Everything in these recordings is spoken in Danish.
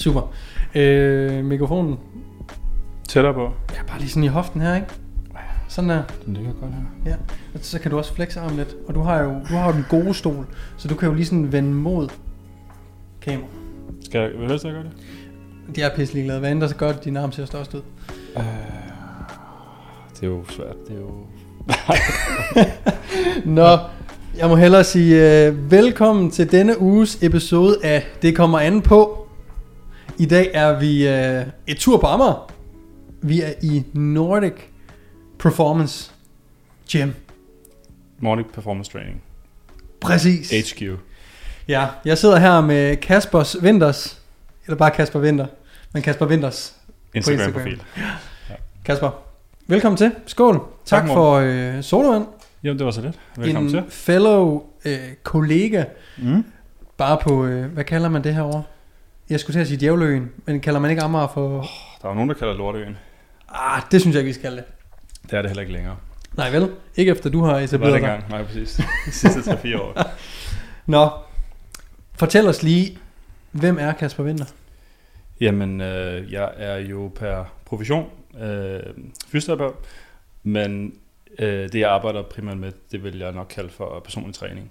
Super. Øh, mikrofonen. Tættere på. Ja, bare lige sådan i hoften her, ikke? Sådan der. Den ligger godt her. Ja. Og så kan du også flexe armen lidt. Og du har jo du har jo den gode stol, så du kan jo lige sådan vende mod kamera. Skal jeg, vil helst gøre det? De er pisse ligeglade. Hvad end der så gør, at din arm ser størst ud. Uh, det er jo svært. Det er jo... Nå, jeg må hellere sige uh, velkommen til denne uges episode af Det kommer an på. I dag er vi uh, et tur på Amager. Vi er i Nordic Performance Gym. Morning Performance Training. Præcis. HQ. Ja, jeg sidder her med Kaspers Winters. Eller bare Kasper Winter. Men Kasper Winters. Instagram-profil. Kasper, velkommen til. Skål. Tak, Tak, for øh, sodavand. Jamen, det var så lidt. Velkommen en til. fellow øh, kollega. Mm. Bare på, øh, hvad kalder man det her over? Jeg skulle til at sige Djævløen, men kalder man ikke Amager for... Der er jo nogen, der kalder det Lorteøen. Ah, det synes jeg ikke, vi skal det. Det er det heller ikke længere. Nej vel? Ikke efter du har Det var etableret det dig. Nej, præcis. De sidste 3-4 år. Nå, fortæl os lige, hvem er Kasper Winter? Jamen, øh, jeg er jo per profession øh, fysioterapeut, men øh, det jeg arbejder primært med, det vil jeg nok kalde for personlig træning.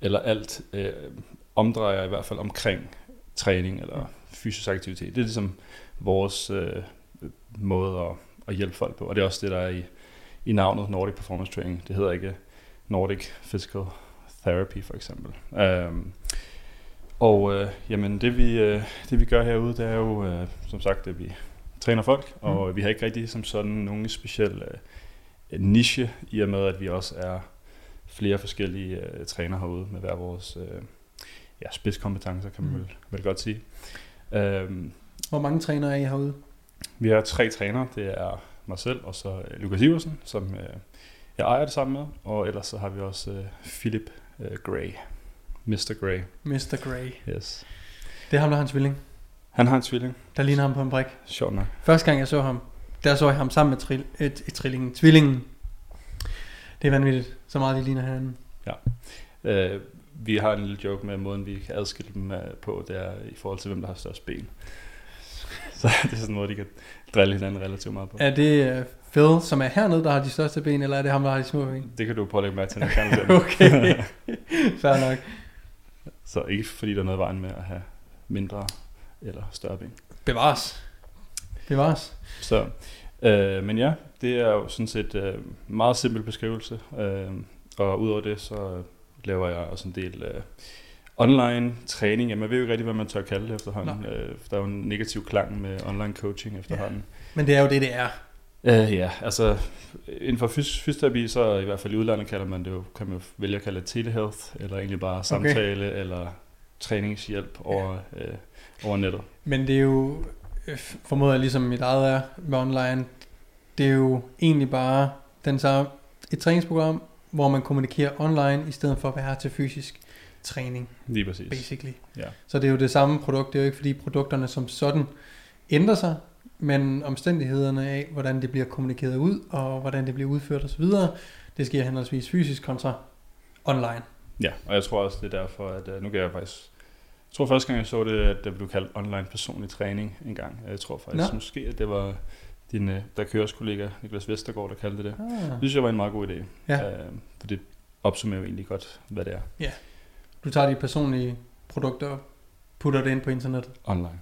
Eller alt øh, omdrejer i hvert fald omkring træning eller fysisk aktivitet. Det er ligesom vores øh, måde at, at hjælpe folk på, og det er også det, der er i, i navnet Nordic Performance Training. Det hedder ikke Nordic Physical Therapy for eksempel. Um, og øh, jamen det vi, øh, det vi gør herude, det er jo øh, som sagt, at vi træner folk, og Mm. vi har ikke rigtig som sådan nogen speciel øh, niche, i og med at vi også er flere forskellige øh, trænere herude med hver vores øh, ja, spidskompetencer, kan man Mm. vel, vel godt sige. Um, Hvor mange trænere er I herude? vi har tre trænere, det er mig selv og så øh, Lukas Iversen, som øh, jeg ejer det sammen med, og ellers så har vi også øh, Philip øh, Gray, Mr. Gray, Mr. Grey. yes. Det er ham, der har en tvilling. Han har en tvilling, Der ligner ham på en brik. sjovt nok. Første gang jeg så ham, der så jeg ham sammen med trill, et, et trillingen, tvillingen. Det er vanvittigt, så meget de ligner hinanden. Øh, vi har en lille joke med måden, vi kan adskille dem øh, på, det er i forhold til, hvem der har størst ben. Så det er sådan måde, de kan drille hinanden relativt meget på. Er det uh, Phil, som er hernede, der har de største ben, eller er det ham, der har de små ben? Det kan du pålægge mig til, når jeg kan Okay, fair nok. Så ikke fordi der er noget vejen med at have mindre eller større ben. Bevares. Bevares. Så, øh, men ja, det er jo sådan set øh, meget simpel beskrivelse. Øh, og udover det, så laver jeg også en del øh, online træning. Jamen, jeg ved jo ikke rigtig, hvad man tør kalde det efterhånden. Øh, der er jo en negativ klang med online coaching efterhånden. Men det er jo det, det er. Øh, ja, altså inden for fys- fysioterapi, så i hvert fald i udlandet kalder man det jo, kan man jo vælge at kalde det telehealth, eller egentlig bare samtale, okay. eller træningshjælp over, øh, over nettet. Men det er jo, øh, formoder jeg ligesom mit eget er med online, det er jo egentlig bare den samme, et træningsprogram, hvor man kommunikerer online, i stedet for at være til fysisk træning, Lige præcis. basically. Ja. Så det er jo det samme produkt, det er jo ikke fordi produkterne som sådan ændrer sig, men omstændighederne af, hvordan det bliver kommunikeret ud, og hvordan det bliver udført osv., det sker henholdsvis fysisk kontra online. Ja, og jeg tror også, det er derfor, at øh, nu kan jeg faktisk... Jeg tror første gang, jeg så det, at det blev kaldt online personlig træning en gang. Jeg tror faktisk Nå. måske, at det var din øh, der køres kollega Niklas Vestergaard, der kaldte det det. Ah. Det synes jeg var en meget god idé. Ja. Øh, for det opsummerer jo egentlig godt, hvad det er Du tager de personlige produkter og putter det ind på internettet. online.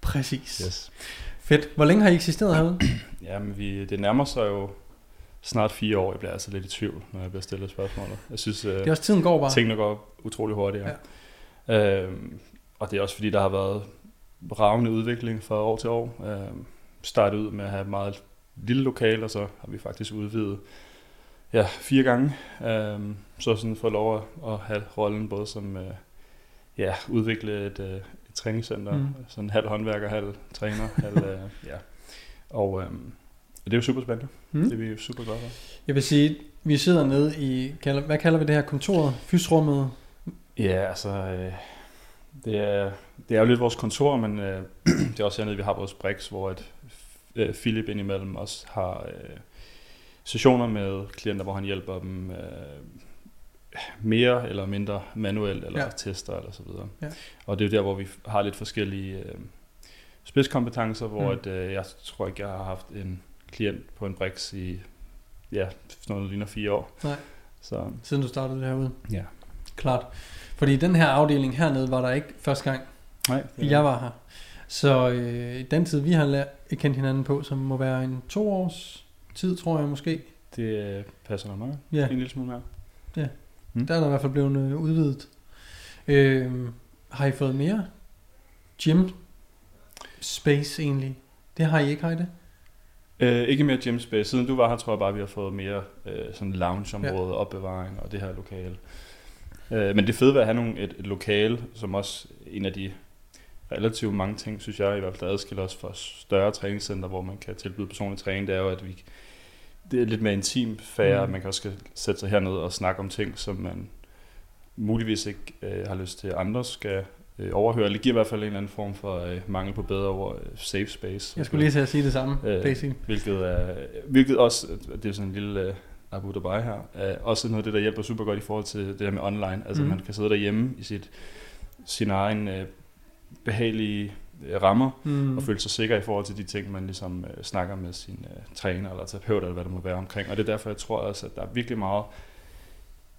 Præcis. Yes. Fedt. Hvor længe har I eksisteret herude? Ja, men vi, det nærmer sig jo snart fire år. Jeg bliver altså lidt i tvivl, når jeg bliver stillet spørgsmålet. Jeg synes, øh, Det er også tiden går bare. tingene går utrolig hurtigt. Ja. Øhm, og det er også fordi, der har været ravende udvikling fra år til år. Øhm, startet ud med at have et meget lille lokal, og så har vi faktisk udvidet ja, fire gange. Øhm, så sådan få lov at, at have rollen både som øh, ja, udvikle et, øh, et træningscenter, Mm. sådan halv håndværker, halv træner, halv, øh, ja. Og øhm, det er jo super spændende. Mm. Det er vi jo super glade for. Jeg vil sige, vi sidder nede i, hvad kalder vi det her, kontoret? Fysrummet? Ja, altså, øh, det, er, det er jo lidt vores kontor, men øh, det er også hernede, vi har vores Brix, hvor at, øh, Philip indimellem også har øh, sessioner med klienter, hvor han hjælper dem øh, mere eller mindre manuelt, eller Ja. tester, eller så videre. Ja. Og det er jo der, hvor vi har lidt forskellige øh, spidskompetencer, hvor Mm. at, øh, jeg tror ikke, jeg har haft en klient på en Brix i, ja, sådan noget ligner fire år. Nej. Så Siden du startede derude. ja. Klart. Fordi den her afdeling hernede var der ikke første gang, Nej, det jeg var her. Så øh, den tid, vi har lært, kendt hinanden på, som må være en to års tid, tror jeg måske, Det øh, passer nok meget. Ja. En lille smule mere. Mm. der er der i hvert fald blevet øh, udvidet. Øh, har I fået mere gym space egentlig? Det har I ikke, har I det? Øh, ikke mere gym space. Siden du var her, tror jeg bare, vi har fået mere øh, sådan loungeområde, ja. opbevaring og det her lokale. Øh, men det fede ved at have nogle, et, et lokale, som også en af de relativt mange ting, synes jeg i hvert fald adskiller os fra større træningscenter, hvor man kan tilbyde personlig træning, det er jo, at vi det er lidt mere intim færre, Mm. man kan også sætte sig herned og snakke om ting, som man muligvis ikke øh, har lyst til, at andre skal øh, overhøre. Det giver i hvert fald en eller anden form for øh, mangel på bedre ord, øh, safe space. Jeg skulle lige til at sige det samme, Øh. Hvilket, er, hvilket også, det er sådan en lille uh, Abu Dhabi her, er også noget af det, der hjælper super godt i forhold til det her med online. Altså mm. man kan sidde derhjemme i sit, sin egen uh, behagelige uh, rammer, Mm. og føle sig sikker i forhold til de ting, man ligesom uh, snakker med sin uh, træner eller terapeut, eller hvad det må være omkring. Og det er derfor, jeg tror også, at der er virkelig meget,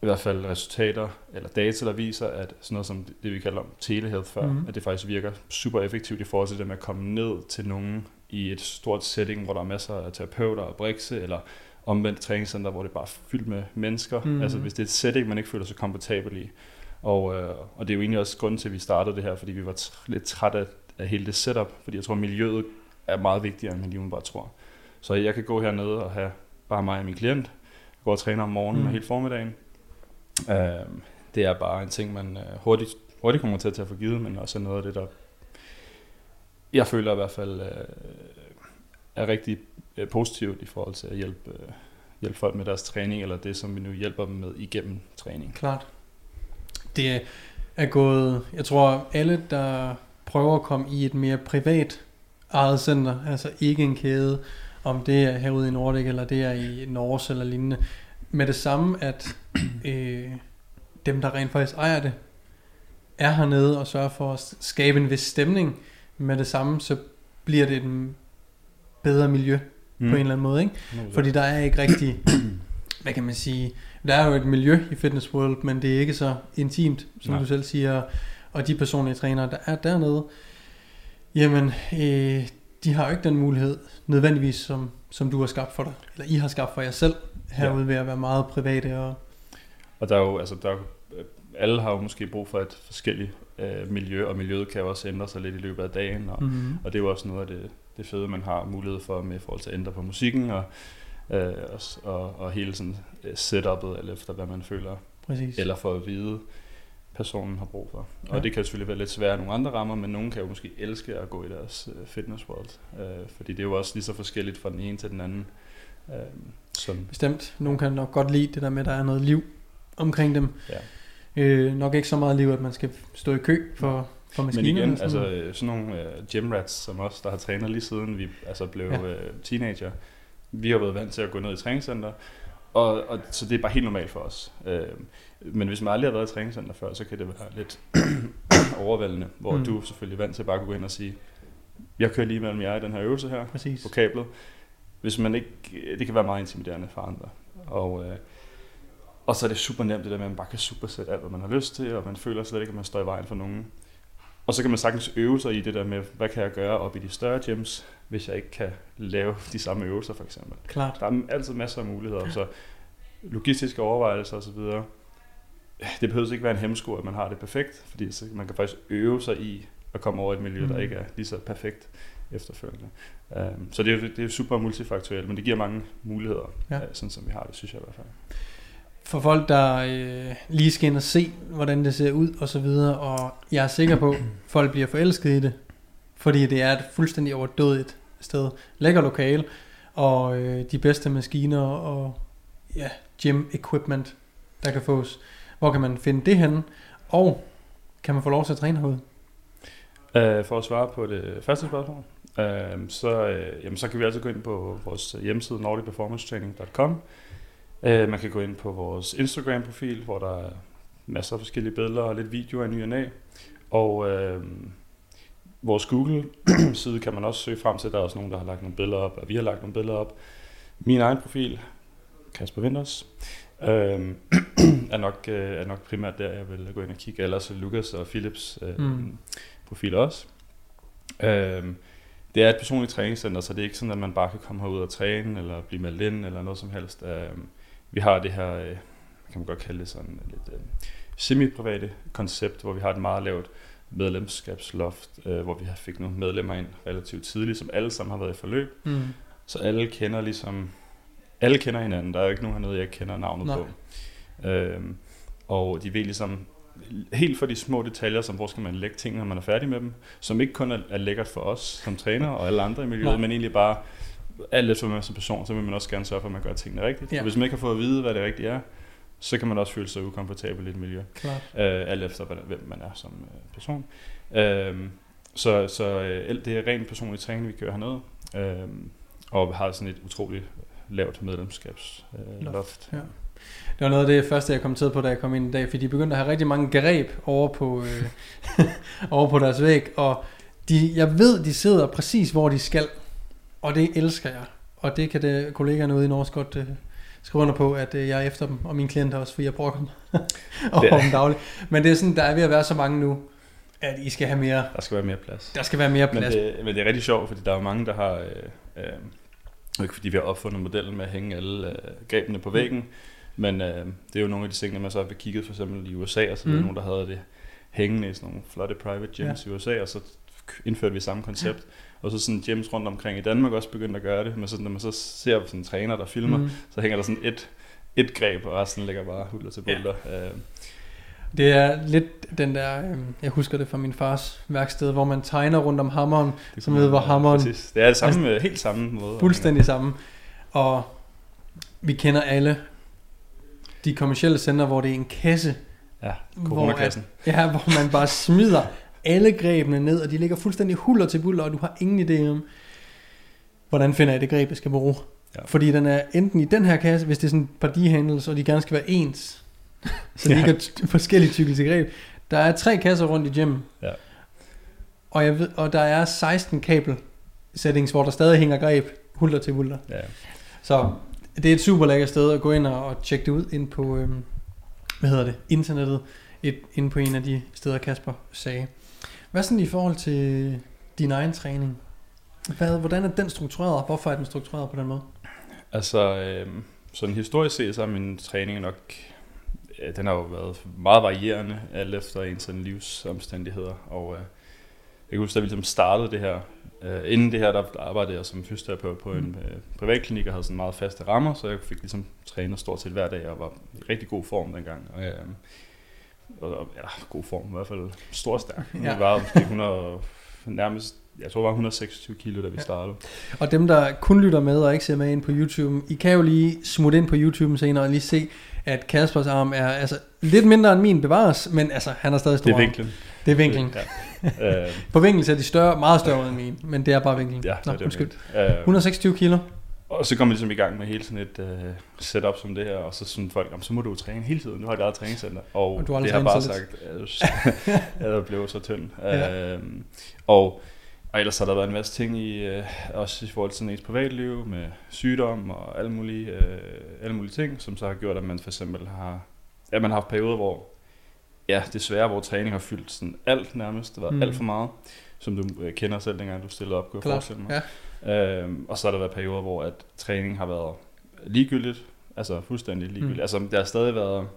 i hvert fald resultater eller data, der viser, at sådan noget som det, vi kalder telehealth før, mm. at det faktisk virker super effektivt i forhold til det med at komme ned til nogen i et stort setting, hvor der er masser af terapeuter og brikse, eller omvendt træningscenter, hvor det bare er fyldt med mennesker. Mm. Altså hvis det er et setting, man ikke føler sig komfortabel i. Og, øh, og det er jo egentlig også grunden til, at vi startede det her, fordi vi var tr- lidt trætte af, af hele det setup, fordi jeg tror, miljøet er meget vigtigere, end man lige bare tror. Så jeg kan gå hernede og have bare mig og min klient, gå og træne om morgenen Mm. mm. og hele formiddagen. Øh, det er bare en ting, man øh, hurtigt, hurtigt kommer til at tage for givet, men også er noget af det, der jeg føler i hvert fald øh, er rigtig øh, positivt i forhold til at hjælpe, øh, hjælpe folk med deres træning, eller det, som vi nu hjælper dem med igennem træning. Klart. Det er gået, jeg tror alle, der prøver at komme i et mere privat eget center, altså ikke en kæde, om det er herude i Nordic, eller det er i Norge eller lignende, med det samme, at øh, dem, der rent faktisk ejer det, er hernede og sørger for at skabe en vis stemning, med det samme, så bliver det et bedre miljø mm. på en eller anden måde, ikke? Fordi der er ikke rigtig, hvad kan man sige, der er jo et miljø i Fitness World, men det er ikke så intimt, som Nej. du selv siger, og de personlige trænere, der er dernede, jamen, øh, de har jo ikke den mulighed, nødvendigvis, som, som du har skabt for dig, eller I har skabt for jer selv, herude ja. ved at være meget private og... Og der er jo, altså, der er, jo- øh, alle har jo måske brug for et forskelligt øh, miljø, og miljøet kan jo også ændre sig lidt i løbet af dagen, og, Mm-hmm. og det er jo også noget af det, det fede, man har mulighed for med i forhold til at ændre på musikken, og, øh, og, og, og hele sådan øh, setupet, eller efter hvad man føler, Præcis. eller for at vide, personen har brug for. Og Ja. det kan selvfølgelig være lidt svært i nogle andre rammer, men nogen kan jo måske elske at gå i deres øh, fitness world, øh, fordi det er jo også lige så forskelligt fra den ene til den anden. Øh, som, Bestemt. Nogle kan nok godt lide det der med, at der er noget liv omkring dem. ja. Øh, nok ikke så meget liv, at man skal stå i kø for, for Men maskinerne. igen, sådan altså øh, sådan nogle uh, gym rats som os, der har trænet lige siden vi altså blev Ja. uh, teenager, vi har været vant til at gå ned i træningscenter, og, og så det er bare helt normalt for os. Uh, men hvis man aldrig har været i træningscenter før, så kan det være lidt overvældende, hvor Mm. du er selvfølgelig vant til bare at kunne gå ind og sige, jeg kører lige mellem jer i den her øvelse her, Præcis. på kablet. Hvis man ikke, det kan være meget intimiderende for andre. Og, øh, og så er det super nemt det der med, at man bare kan supersætte alt, hvad man har lyst til, og man føler slet ikke, at man står i vejen for nogen. Og så kan man sagtens øve sig i det der med, hvad kan jeg gøre op i de større gyms, hvis jeg ikke kan lave de samme øvelser for eksempel. Klart. Der er altid masser af muligheder, så logistiske overvejelser osv. Det behøver ikke være en hemsko, at man har det perfekt, fordi så man kan faktisk øve sig i at komme over et miljø, Mm. der ikke er lige så perfekt efterfølgende. Um, så det er, det er super multifaktuelt, men det giver mange muligheder, Ja. ja. sådan som vi har det, synes jeg i hvert fald. For folk, der øh, lige skal ind og se, hvordan det ser ud og så videre, og jeg er sikker på, at folk bliver forelsket i det, fordi det er et fuldstændig overdådigt sted. Lækker lokale, og øh, de bedste maskiner og ja, gym equipment, der kan fås. Hvor kan man finde det henne? Og kan man få lov til at træne herude? Øh, for at svare på det første spørgsmål, øh, så, øh, jamen, så kan vi altså gå ind på vores hjemmeside nordicperformancetraining.com. Øh, man kan gå ind på vores Instagram-profil, hvor der er masser af forskellige billeder og lidt videoer i ny og næ. Og øh, vores Google-side kan man også søge frem til. Der er også nogen, der har lagt nogle billeder op, og vi har lagt nogle billeder op. Min egen profil, Kasper Winters, øh, er, nok, øh, er nok primært der, jeg vil gå ind og kigge. Ellers er Lukas og Philips øh, mm. profil også. Øh, det er et personligt træningscenter, så det er ikke sådan, at man bare kan komme herud og træne, eller blive meldt ind, eller noget som helst. Øh, vi har det her, øh, kan man godt kalde det sådan lidt øh, semi-private koncept, hvor vi har et meget lavt medlemskabsloft, øh, hvor vi fik nogle medlemmer ind relativt tidligt, som alle sammen har været i forløb. Mm. Så alle kender ligesom, alle kender hinanden. Der er jo ikke nogen hernede, jeg kender navnet Nej. på. Øh, og de ved ligesom, helt for de små detaljer, som hvor skal man lægge ting, når man er færdig med dem, som ikke kun er, er lækkert for os som træner og alle andre i miljøet, Nej. men egentlig bare alt efter man som person, så vil man også gerne sørge for, at man gør tingene rigtigt. Ja. Og hvis man ikke har fået at vide, hvad det rigtigt er, så kan man også føle sig ukomfortabel i et miljø. Klart. Øh, alt efter, hvem man er som øh, person. Øh, så så øh, det er rent personlig træning, vi kører hernede. Øh, og har sådan et utroligt lavt medlemskabsloft. Øh, ja. Det var noget af det første, jeg kom til på, da jeg kom ind i dag, fordi de begyndte at have rigtig mange greb over på, øh, over på deres væg, og de, jeg ved, de sidder præcis, hvor de skal, og det elsker jeg. Og det kan det, kollegaerne ude i Norge godt øh, skrive under på, at øh, jeg er efter dem, og mine klienter også, for jeg brokker dem over dem dagligt. Men det er sådan, der er ved at være så mange nu, at I skal have mere... Der skal være mere plads. Der skal være mere plads. Men det, men det er rigtig sjovt, fordi der er mange, der har... Øh, øh, ikke fordi vi har opfundet modellen med at hænge alle øh, grebene på væggen, mm. men øh, det er jo nogle af de ting, man så har kigget for eksempel i USA, og så mm. er der nogen, der havde det hængende i sådan nogle flotte private gyms ja. i USA, og så indførte vi samme koncept. Og så sådan gyms rundt omkring i Danmark også begyndt at gøre det, men så, når man så ser sådan en træner, der filmer, mm. så hænger der sådan et, et greb, og resten ligger bare hulter til bulter. Ja. Øh. Det er lidt den der, øh, jeg husker det fra min fars værksted, hvor man tegner rundt om hammeren, som ved, hvor hammeren... Præcis. Det er det samme, altså, helt samme måde. Fuldstændig samme. Og vi kender alle de kommersielle center, hvor det er en kasse. Ja, coronakassen. Hvor, ja, hvor man bare smider alle grebene ned, og de ligger fuldstændig huller til buller, og du har ingen idé om, hvordan finder jeg det greb, jeg skal bruge. Ja. Fordi den er enten i den her kasse, hvis det er sådan et par handles, og de gerne skal være ens, så de ja. ligger forskellige tykkelse greb. Der er tre kasser rundt i gym. Ja. Og, jeg ved, og der er 16 kabel settings, hvor der stadig hænger greb, hulter til hulter. Ja. Så det er et super lækkert sted at gå ind og, og tjekke det ud ind på, øhm, hvad hedder det, internettet, et, ind på en af de steder, Kasper sagde. Hvad sådan i forhold til din egen træning? Hvad, hvordan er den struktureret? Hvorfor er den struktureret på den måde? Altså, øh, sådan historisk set, så er min træning nok, ja, den har jo været meget varierende, alt efter ens sådan livsomstændigheder. Og øh, jeg kan huske, da vi ligesom startede det her, øh, inden det her, der arbejdede jeg som fysioterapeut på en øh, privatklinik og havde sådan meget faste rammer, så jeg fik ligesom trænet stort set hver dag og var i rigtig god form dengang. Og, øh, og, ja, god form i hvert fald, stor stærk. Ja. Vi var måske 100, nærmest, jeg tror det var 126 kilo, da vi startede. Ja. Og dem, der kun lytter med og ikke ser med ind på YouTube, I kan jo lige smutte ind på YouTube senere og lige se, at Kaspers arm er altså lidt mindre end min bevares, men altså, han er stadig stor. Det er vinklen. Det er vinklen. Ja. på vinklen ser de større, meget større end min, men det er bare vinklen. Ja, Nå, det er undskyld. 126 kilo. Og så kom vi ligesom i gang med hele sådan et uh, setup som det her, og så sådan folk, så må du træne hele tiden, du har et eget træningscenter. Og, og du har det har bare sagt, at jeg blev så tynd. Ja. Uh, og, og ellers har der været en masse ting i, uh, også i forhold til sådan et privatliv, med sygdom og alle mulige, uh, alle mulige ting, som så har gjort, at man for eksempel har, ja, man har haft perioder, hvor ja, desværre, hvor træning har fyldt sådan alt nærmest, det var mm. alt for meget, som du kender selv, dengang du stillede op, kunne jeg forestille mig. Ja. Øhm, og så har der været perioder, hvor at træning har været ligegyldigt, altså fuldstændig ligegyldigt. Mm. Altså, der har stadig været,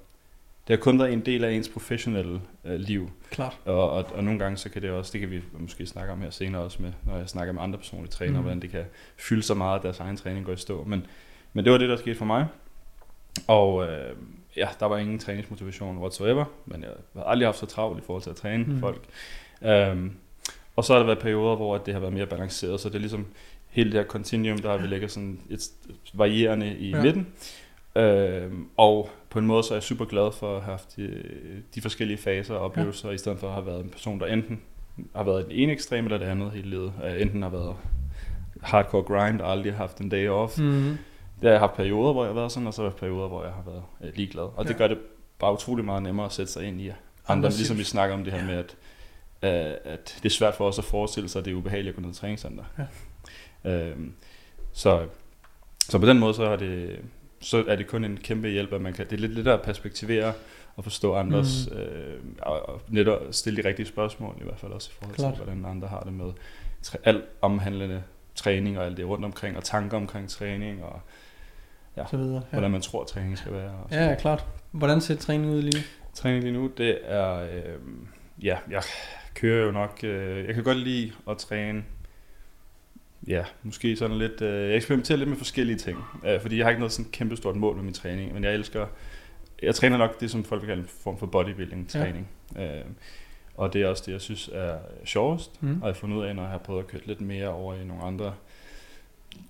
det har kun været en del af ens professionelle øh, liv. Klart. Og, og, og nogle gange, så kan det også, det kan vi måske snakke om her senere også, med, når jeg snakker med andre personlige trænere, mm. hvordan det kan fylde så meget, at deres egen træning går i stå. Men, men det var det, der skete for mig. Og øh, ja, der var ingen træningsmotivation whatsoever, men jeg har aldrig haft så travlt i forhold til at træne mm. folk. Um, og så har der været perioder, hvor det har været mere balanceret, så det er ligesom hele det her continuum, der vi lægget sådan et varierende i ja. midten. Øh, og på en måde så er jeg super glad for at have haft de, de forskellige faser og oplevelser, ja. i stedet for at have været en person, der enten har været den ene ekstrem eller det andet hele livet. Uh, enten har været hardcore grind og aldrig haft en day off, mm-hmm. Det har jeg haft perioder, hvor jeg har været sådan, og så har jeg haft perioder, hvor jeg har været øh, ligeglad. Og det Ja. gør det bare utrolig meget nemmere at sætte sig ind i andre, Andres ligesom vi snakker om det her Ja. med, at, øh, at det er svært for os at forestille sig, at det er ubehageligt at gå ned i træningscenter. Ja. Øhm, så, så på den måde, så er det, så er det kun en kæmpe hjælp, at man kan, det er lidt lidt at perspektivere og forstå andres, mm. øh, og, og netop stille de rigtige spørgsmål, i hvert fald også i forhold Klart. til, hvordan andre har det med træ, alt omhandlende træning og alt det rundt omkring, og tanker omkring træning, og Ja. Så videre. ja. Ja. hvordan man tror, træning skal være. Og ja, ja, klart. Hvordan ser træning ud lige nu? Træning lige nu, det er, øh, ja, jeg kører jo nok, øh, jeg kan godt lide at træne, ja, måske sådan lidt, øh, jeg eksperimenterer lidt med forskellige ting, øh, fordi jeg har ikke noget sådan kæmpe stort mål med min træning, men jeg elsker, jeg træner nok det, som folk vil kalde en form for bodybuilding-træning. Ja. Øh, og det er også det, jeg synes er sjovest, Mm. og jeg har fundet ud af, når jeg har prøvet at køre lidt mere over i nogle andre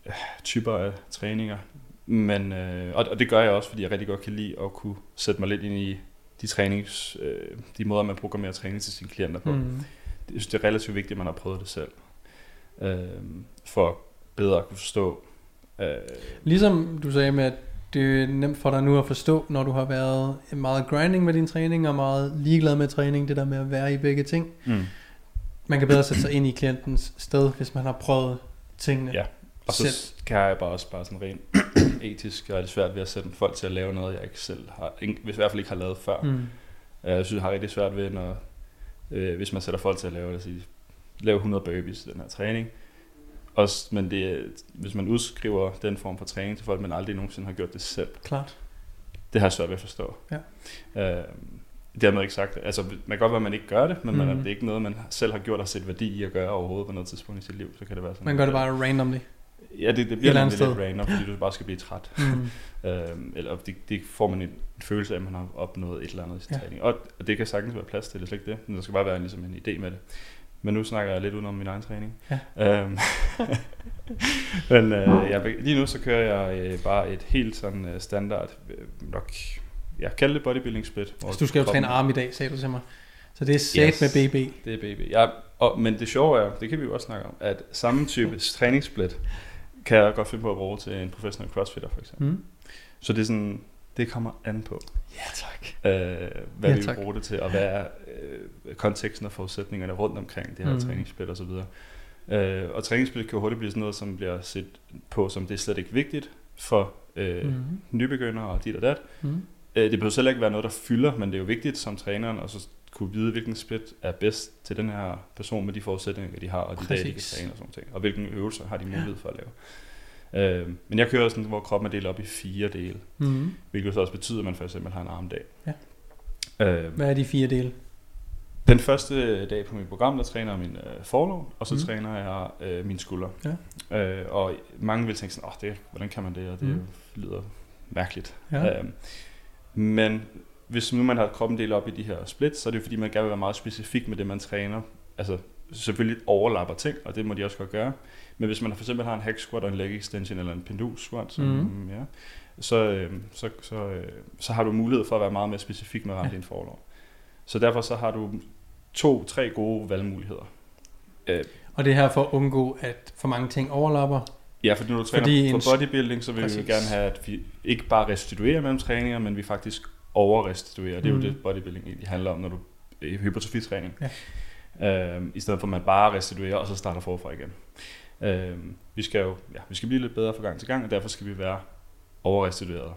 øh, typer af træninger. Men, øh, og, og det gør jeg også, fordi jeg rigtig godt kan lide at kunne sætte mig lidt ind i de trænings, øh, de måder, man programmerer træning til sine klienter på. Mm. Jeg synes, det er relativt vigtigt, at man har prøvet det selv. Øh, for bedre at kunne forstå. Øh, Ligesom du sagde med, at det er nemt for dig nu at forstå, når du har været meget grinding med din træning, og meget ligeglad med træning, det der med at være i begge ting. mm. Man kan bedre sætte sig ind i klientens sted, hvis man har prøvet tingene Ja. Og så selv. kan jeg bare også bare sådan rent etisk, og er det svært ved at sætte folk til at lave noget, jeg ikke selv har, hvis i hvert fald ikke har lavet før. Mm. Øh, Jeg synes, jeg har rigtig svært ved, når, øh, hvis man sætter folk til at lave, lad os sige, lave 100 burpees i den her træning. Også, men det, hvis man udskriver den form for træning til folk, men aldrig nogensinde har gjort det selv, Klart. det har jeg svært ved at forstå. Ja. Øh, dermed ikke sagt, altså man kan godt være, at man ikke gør det, men mm. man, det er ikke noget, man selv har gjort og set værdi i at gøre overhovedet på noget tidspunkt i sit liv, så kan det være sådan. Man gør det bare randomly. Ja, det, det bliver andet lidt, sted. random, fordi du bare skal blive træt. Mm. Øhm, eller det, det får man en følelse af, at man har opnået et eller andet i sin Ja. træning. Og det kan sagtens være plads til, det er slet ikke det. Men der skal bare være en, ligesom en idé med det. Men nu snakker jeg lidt udenom min egen træning. Ja. Øhm, men øh, jeg, lige nu så kører jeg øh, bare et helt sådan øh, standard, øh, nok, jeg kalder det bodybuilding split. Altså, du skal jo kroppen- træne arm i dag, sagde du til mig. Så det er sat Yes. med BB. Det er BB. Ja, og, men det sjove er, det kan vi jo også snakke om, at samme type træningssplit kan jeg godt finde på at bruge til en professionel crossfitter for eksempel. Mm. Så det er sådan, det kommer an på. Ja, tak. øh, hvad Ja, vi tak. vil bruge det til, og hvad er øh, konteksten og forudsætningerne rundt omkring det her Mm. træningsspil og så videre. Øh, og træningsspil kan hurtigt blive sådan noget, som bliver set på, som det er slet ikke vigtigt for øh, mm. Nybegyndere og dit og dat. Mm. Øh, det behøver selv ikke være noget, der fylder, men det er jo vigtigt som træneren at så kunne vide, hvilken split er bedst til den her person med de forudsætninger, de har, og de dage, de kan træne og sådan noget. Og hvilken øvelser har de mulighed for at lave. Øh, men jeg kører sådan, hvor kroppen er delt op i fire dele, Mm. hvilket så også betyder, at man for eksempel har en armdag. Ja. Øh, Hvad er de fire dele? den første dag på mit program, der træner jeg min øh, forlov, og så Mm. træner jeg øh, min skulder. Ja. Øh, og mange vil tænke sådan, åh, det, hvordan kan man det, og det mm. lyder mærkeligt. Ja. Øh, men hvis nu man har kroppen delt op i de her splits, så er det fordi, man gerne vil være meget specifik med det, man træner. Altså selvfølgelig overlapper ting, og det må de også godt gøre. Men hvis man for eksempel har en hack squat og en leg extension eller en pendul squat, Mhm. mm. ja, så, øh, så, så, øh, så har du mulighed for at være meget mere specifik med at ramme Ja. din forlov. Så derfor så har du to, tre gode valgmuligheder. Øh, Og det er her for at undgå, at for mange ting overlapper. ja, for når du træner Fordi for bodybuilding, så vil Præcis. vi gerne have, at vi ikke bare restituerer mellem træninger, men vi faktisk overrestituerer. Det er jo det, bodybuilding egentlig handler om, når du er i hypertrofitræning. Ja. Øhm, I stedet for at man bare restituerer, og så starter forfra igen. Øhm, vi skal jo ja, vi skal blive lidt bedre fra gang til gang, og derfor skal vi være overrestitueret,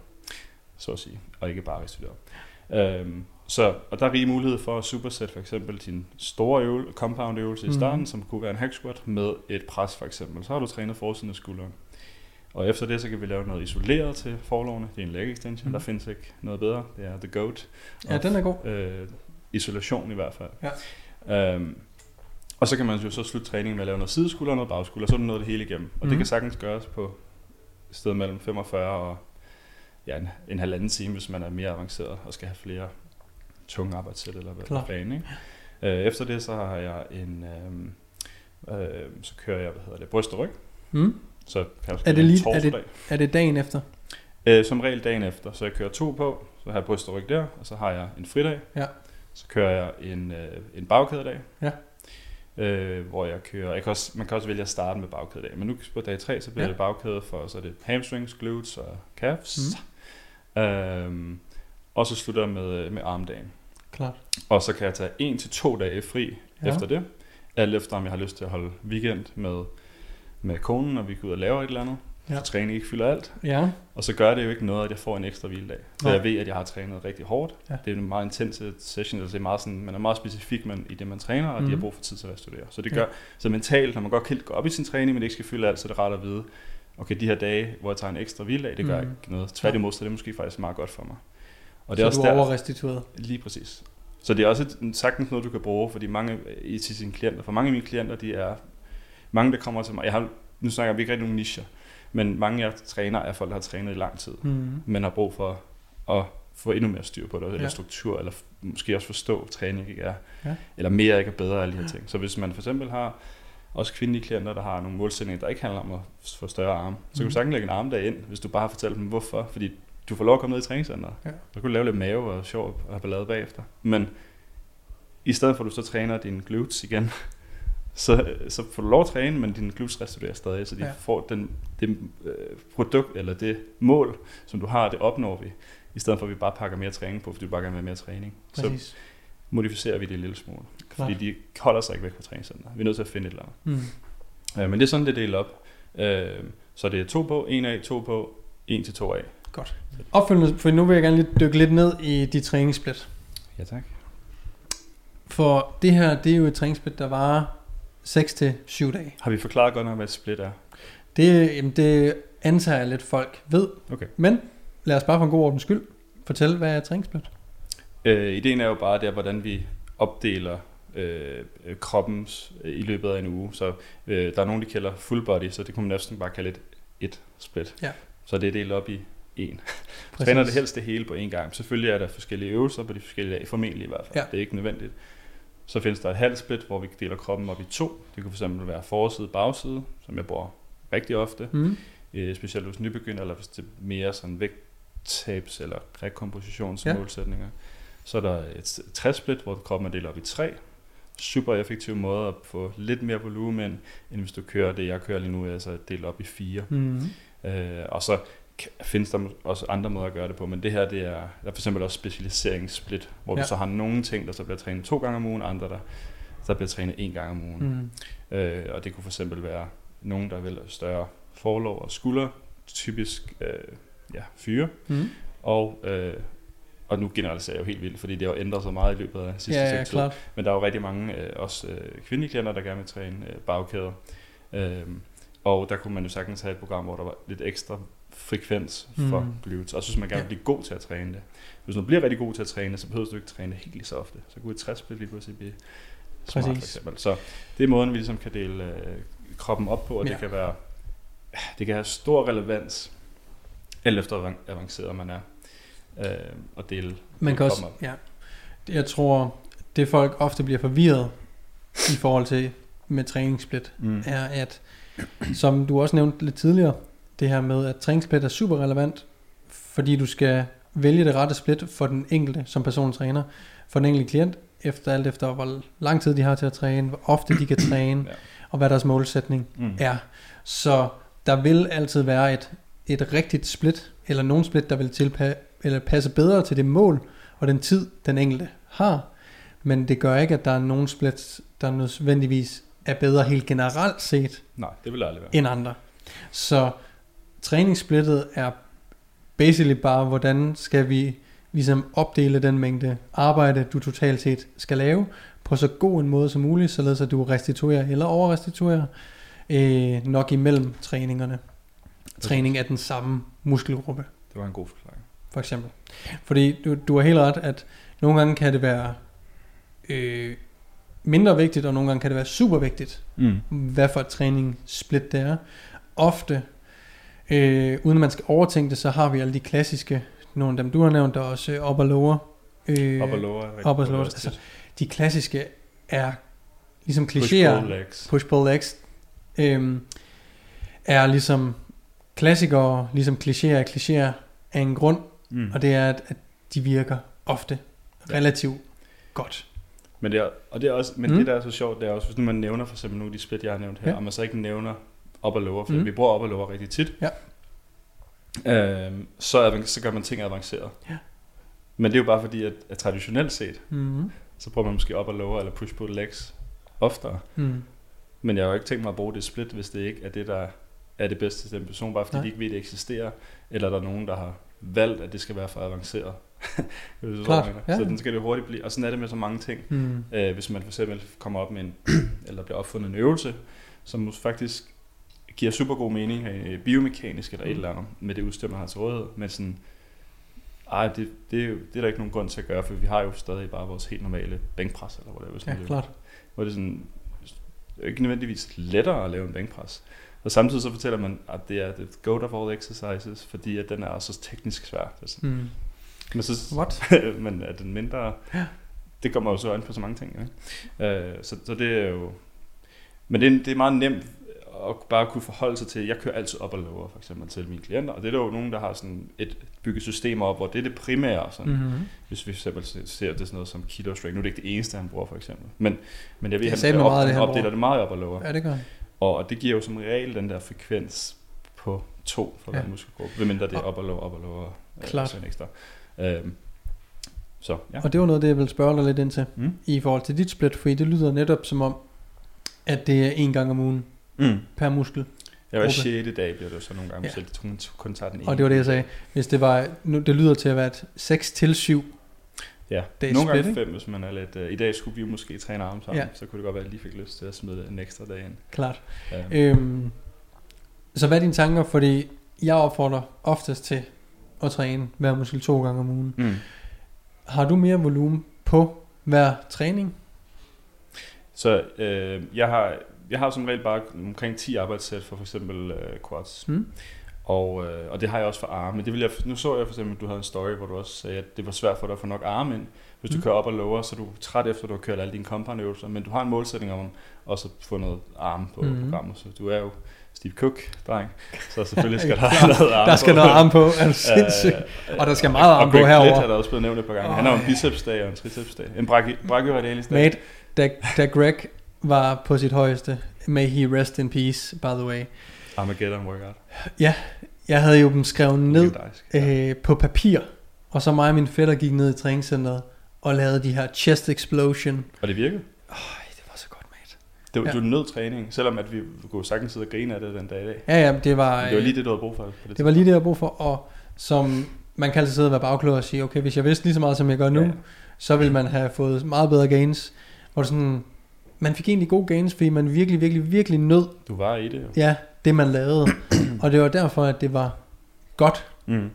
så at sige, og ikke bare restitueret. Øhm, så, og der er rig mulighed for at supersæt for eksempel din store øvel, compound øvelse Mhm. i starten, som kunne være en hack squat, med et pres for eksempel. Så har du trænet forsiden af skulderen. Og efter det, så kan vi lave noget isoleret til forlovene. Det er en leg extension. Mhm. Mm. Der findes ikke noget bedre. Det er the goat. Ja, den er god. Øh, isolation i hvert fald. Ja. Øhm, og så kan man jo så slutte træningen med at lave noget sideskulder og noget bagskulder, så er du nået det hele igennem. Og Mhm. det kan sagtens gøres på et sted mellem 45 og ja, en, en halvanden time, hvis man er mere avanceret og skal have flere tunge arbejdssæt eller hvad der ikke? Øh, efter det, så har jeg en, øhm, øh, så kører jeg, hvad hedder det, bryst og ryg. Mm. Så kan jeg også Er det lige- er det-. Er det dagen efter? Øh, som regel dagen efter, så jeg kører to på, så har jeg bryst og ryg der, og så har jeg en fridag. Ja. Så kører jeg en, øh, en bagkædedag. Ja. øh, hvor jeg kører, jeg kan også, man kan også vælge at starte med bagkæde dag, men nu på dag 3, så bliver Ja. det bagkæde for, så er det hamstrings, glutes og calves, mm. øhm, og så slutter jeg med, med armdagen. Klart. Og så kan jeg tage en til to dage fri ja. efter det, alt efter om jeg har lyst til at holde weekend med, med konen, og vi går ud og laver et eller andet, Ja. ja. så træning ikke fylder alt, Ja, og så gør det jo ikke noget, at jeg får en ekstra hviledag. For Nej. jeg ved, at jeg har trænet rigtig hårdt. Ja. Det er en meget intense session, altså det er meget sådan, man er meget specifik man, i det, man træner, og mm. de Mhm. har brug for tid til at studere. Så det Ja. gør, så mentalt, når man godt kan gå op i sin træning, men det ikke skal fylde alt, så er det rart at vide, okay, de her dage, hvor jeg tager en ekstra hviledag, det gør Mhm. ikke noget. Tværtimod, så er det måske faktisk meget godt for mig. Og det så er også du er overrestitueret. Lige præcis. Så det er også et, sagtens noget, du kan bruge, fordi mange i til sine klienter, for mange af mine klienter, de er, mange der kommer til mig, jeg har, nu snakker vi ikke rigtig nogen nicher, men mange jeg træner er folk, der har trænet i lang tid, Mm. men har brug for at få endnu mere styr på det, eller Ja. struktur, eller måske også forstå, at træning ikke er, Ja. eller mere ikke er bedre, alle de her ting. Så hvis man for eksempel har også kvindelige klienter, der har nogle målsætninger, der ikke handler om at få større arme, så kan Mhm. du sagtens lægge en armdag ind, hvis du bare fortæller dem hvorfor, fordi du får lov at komme ned i træningscenteret. Ja. Så kan du lave lidt mave og sjov og have ballade bagefter. Men i stedet for at du så træner dine glutes igen, så, så får du lov at træne, men dine glutes restituerer stadig, så de Ja. får den, det øh, produkt, eller det mål, som du har, det opnår vi, i stedet for at vi bare pakker mere træning på, fordi du bare gerne vil have mere træning. Så Præcis. modificerer vi det en lille smule, Klart. fordi de holder sig ikke væk fra træningscenteret. Vi er nødt til at finde et eller andet. Mm. Øh, men det er sådan, det er delt op. Øh, så det er to på, en af, to på, en til to af. Opfølgende, for nu vil jeg gerne lige dykke lidt ned i de træningssplit. Ja, tak. For det her, det er jo et træningssplit, der varer 6 til 7 dage. Har vi forklaret godt nok, hvad split er? Det, jamen det antager jeg lidt folk ved. Okay. Men lad os bare for en god ordens skyld fortælle, hvad er træningssplit? Øh, ideen er jo bare der, hvordan vi opdeler øh, øh, kroppens øh, i løbet af en uge. Så øh, der er nogen, der kalder full body, så det kunne man næsten bare kalde et, et split. Ja. Så det er delt op i en. Træner det helst det hele på en gang. Selvfølgelig er der forskellige øvelser på de forskellige dage, formentlig i hvert fald. Ja. Det er ikke nødvendigt. Så findes der et halvt split, hvor vi deler kroppen op i to. Det kunne fx være forside og bagside, som jeg bruger rigtig ofte. Mm. Øh, specielt hos nybegynder, eller hvis det er mere sådan vægttabs- eller rekompositionsmålsætninger. Ja. Så er der et træsplit, hvor kroppen er delt op i tre. Super effektiv måde at få lidt mere volumen, end hvis du kører det, jeg kører lige nu, altså delt op i fire. Mm. Øh, og så findes der også andre måder at gøre det på, men det her, det er, der er for eksempel også specialiseringssplit, hvor ja. Du så har nogle ting, der så bliver trænet to gange om ugen, andre, der, der bliver trænet en gang om ugen. Mm. Øh, og det kunne for eksempel være nogen, der vil større forlov og skulder, typisk øh, ja, fyre, Mm. og, øh, og nu generaliserer jeg jo helt vildt, fordi det har jo ændret sig meget i løbet af sidste Ja, ja, tid. klart. Men der er jo rigtig mange, øh, også øh, kvindelige klienter, der gerne vil træne øh, bagkæder. Øh, og der kunne man jo sagtens have et program, hvor der var lidt ekstra frekvens for Mm. mm. glutes. Og så hvis man gerne vil blive god til at træne det. Hvis du bliver rigtig god til at træne, så behøver du ikke træne det helt lige så ofte. Så kunne et 60 lige pludselig blive smart for Præcis. eksempel. Så det er måden, vi ligesom kan dele øh, kroppen op på, og Ja. det kan være det kan have stor relevans, alt efter hvor avanceret man er, øh, at dele Man kan også, op. ja. Jeg tror, det folk ofte bliver forvirret i forhold til med træningssplit, Mm. er at, som du også nævnte lidt tidligere, det her med, at træningssplit er super relevant, fordi du skal vælge det rette split for den enkelte som persontræner, for den enkelte klient, efter alt efter hvor lang tid de har til at træne, hvor ofte de kan træne, Ja. og hvad deres målsætning Mm. er. Så der vil altid være et, et rigtigt split, eller nogen split, der vil tilpa- eller passe bedre til det mål og den tid, den enkelte har. Men det gør ikke, at der er nogen splits, der nødvendigvis er bedre helt generelt set Nej, det vil aldrig være. end andre. Så træningssplittet er basically bare, hvordan skal vi ligesom opdele den mængde arbejde, du totalt set skal lave, på så god en måde som muligt, således at du restituerer eller overrestituerer øh, nok imellem træningerne. Træning af den samme muskelgruppe, Det var en god forklaring. for eksempel. Fordi du, du har helt ret, at nogle gange kan det være øh, mindre vigtigt, og nogle gange kan det være super vigtigt, Mm. hvad for et træningssplit det er. Ofte, øh, uden at man skal overtænke det, så har vi alle de klassiske, nogle af dem du har nævnt, der er også øh, lower. Øh, Op og lower. er rigtig op og lower, altså, de klassiske er ligesom klichéer. pull legs. Push pull legs. Øh, er ligesom klassikere, ligesom klichéer er klichéer af en grund, Mm. og det er, at, at de virker ofte Ja. relativt godt. Men det er, og det er også, men Mm. det der er så sjovt, det er også, hvis nu man nævner for eksempel af de split, jeg har nævnt her, ja. og man så ikke nævner op og lower, for Mm. vi bruger op og lower rigtig tit, Ja. øhm, så, så gør man ting avanceret. Ja. Men det er jo bare fordi, at, at traditionelt set, Mm. så bruger man måske op og lower eller push pull legs oftere. Mm. Men jeg har jo ikke tænkt mig at bruge det split, hvis det ikke er det, der er det bedste til den person, bare fordi Nej. De ikke ved, at det eksisterer, eller der er nogen, der har valgt, at det skal være for avanceret. Du Klart, ja. Så den skal det hurtigt blive. Og sådan er det med så mange ting. Mm. Øh, hvis man for eksempel kommer op med en, eller bliver opfundet en øvelse, som faktisk giver super god mening øh, biomekanisk eller et Mm. eller andet, med det udstyr, man har til rådighed, men sådan, ej, det, det, er jo, det er der ikke nogen grund til at gøre, for vi har jo stadig bare vores helt normale bænkpres, eller whatever, Ja, sådan det, klart. hvor det er sådan, det er ikke nødvendigvis lettere at lave en bænkpres. Og samtidig så fortæller man, at det er the goat of all exercises, fordi at den er så teknisk svær. Det er sådan, Mm. men, så, What? men er den mindre, Ja. det kommer jo så an på så mange ting. Ikke? Øh, så, så det er jo, men det er, det er meget nemt at bare kunne forholde sig til, jeg kører altid op og lower for eksempel til mine klienter, og det er der jo nogen, der har sådan et bygget system op, hvor det er det primære, sådan, mm. Mm-hmm. hvis vi for eksempel ser det sådan noget som keto strength, nu er det ikke det eneste, han bruger for eksempel, men, men jeg ved, han, op, meget, det han opdeler det meget op og lower, Ja, det gør han. og, det giver jo som regel den der frekvens på to for hver Ja. muskelgruppe, medmindre det er op og lower, op og lower, øh, Klart. så en ekstra. Øhm, så ja. Og det var noget, det jeg ville spørge dig lidt ind til, Mm. i forhold til dit split, fordi det lyder netop som om, at det er en gang om ugen Mm. per muskel. Jeg var Gruppe. 6. dag, bliver det jo så nogle gange, Ja. ja. tror, man kun tager den ene. Og det var det, jeg sagde. Hvis det var, nu, det lyder til at være et 6 til 7. Ja, dages nogle gange split, fem, hvis man er lidt... Uh, I dag skulle vi jo måske træne arme sammen, Ja. ja. så kunne det godt være, at jeg lige fik lyst til at smide en ekstra dag ind. Klart. Ja. Øhm, så hvad er dine tanker? Fordi jeg opfordrer oftest til at træne hver muskel to gange om ugen. Mm. Har du mere volumen på hver træning? Så øh, jeg har jeg har som regel bare omkring 10 arbejdssæt for for eksempel øh, quads. Mm. Og, øh, og det har jeg også for arme. Det vil jeg, nu så jeg for eksempel, at du havde en story, hvor du også sagde, at det var svært for dig at få nok arme ind. Hvis du Mm. kører op og lower, så er du træt efter, at du har kørt alle dine compound øvelser. Men du har en målsætning om også at få noget arme på mm. programmet. Så du er jo Steve Cook, dreng. Så selvfølgelig skal der have noget arme Der skal på. noget arm på. Er du sindssyg? Og der skal meget arm og på Greg herover. Plitt er der også blevet nævnt et par gange. Åh, Han har jo en bicepsdag og en tricepsdag. En brachio- brachioradialis dag. Mate, da, da Greg var på sit højeste, may he rest in peace, by the way. Armageddon workout. Jeg havde jo dem skrevet ned Legendarisk. øh, på papir, og så mig og min fætter gik ned i træningscenteret og lavede de her chest explosion. Og det virkede. Øj, det var så godt, mate. Det var, Ja. ja. du nød træning, selvom at vi kunne sagtens sidde og grine af det den dag i dag. Ja, ja, det var, Men det var øh, lige det, du havde brug for. På det, det var lige det, jeg havde brug for, og som man kan altid sidde og være bagklog og sige, okay, hvis jeg vidste lige så meget, som jeg gør nu, Ja. så ville man have fået meget bedre gains. Det sådan, man fik egentlig gode gains, fordi man virkelig, virkelig, virkelig nød, Du var i det jo. ja, det man lavede. og det var derfor, at det var godt, Mm.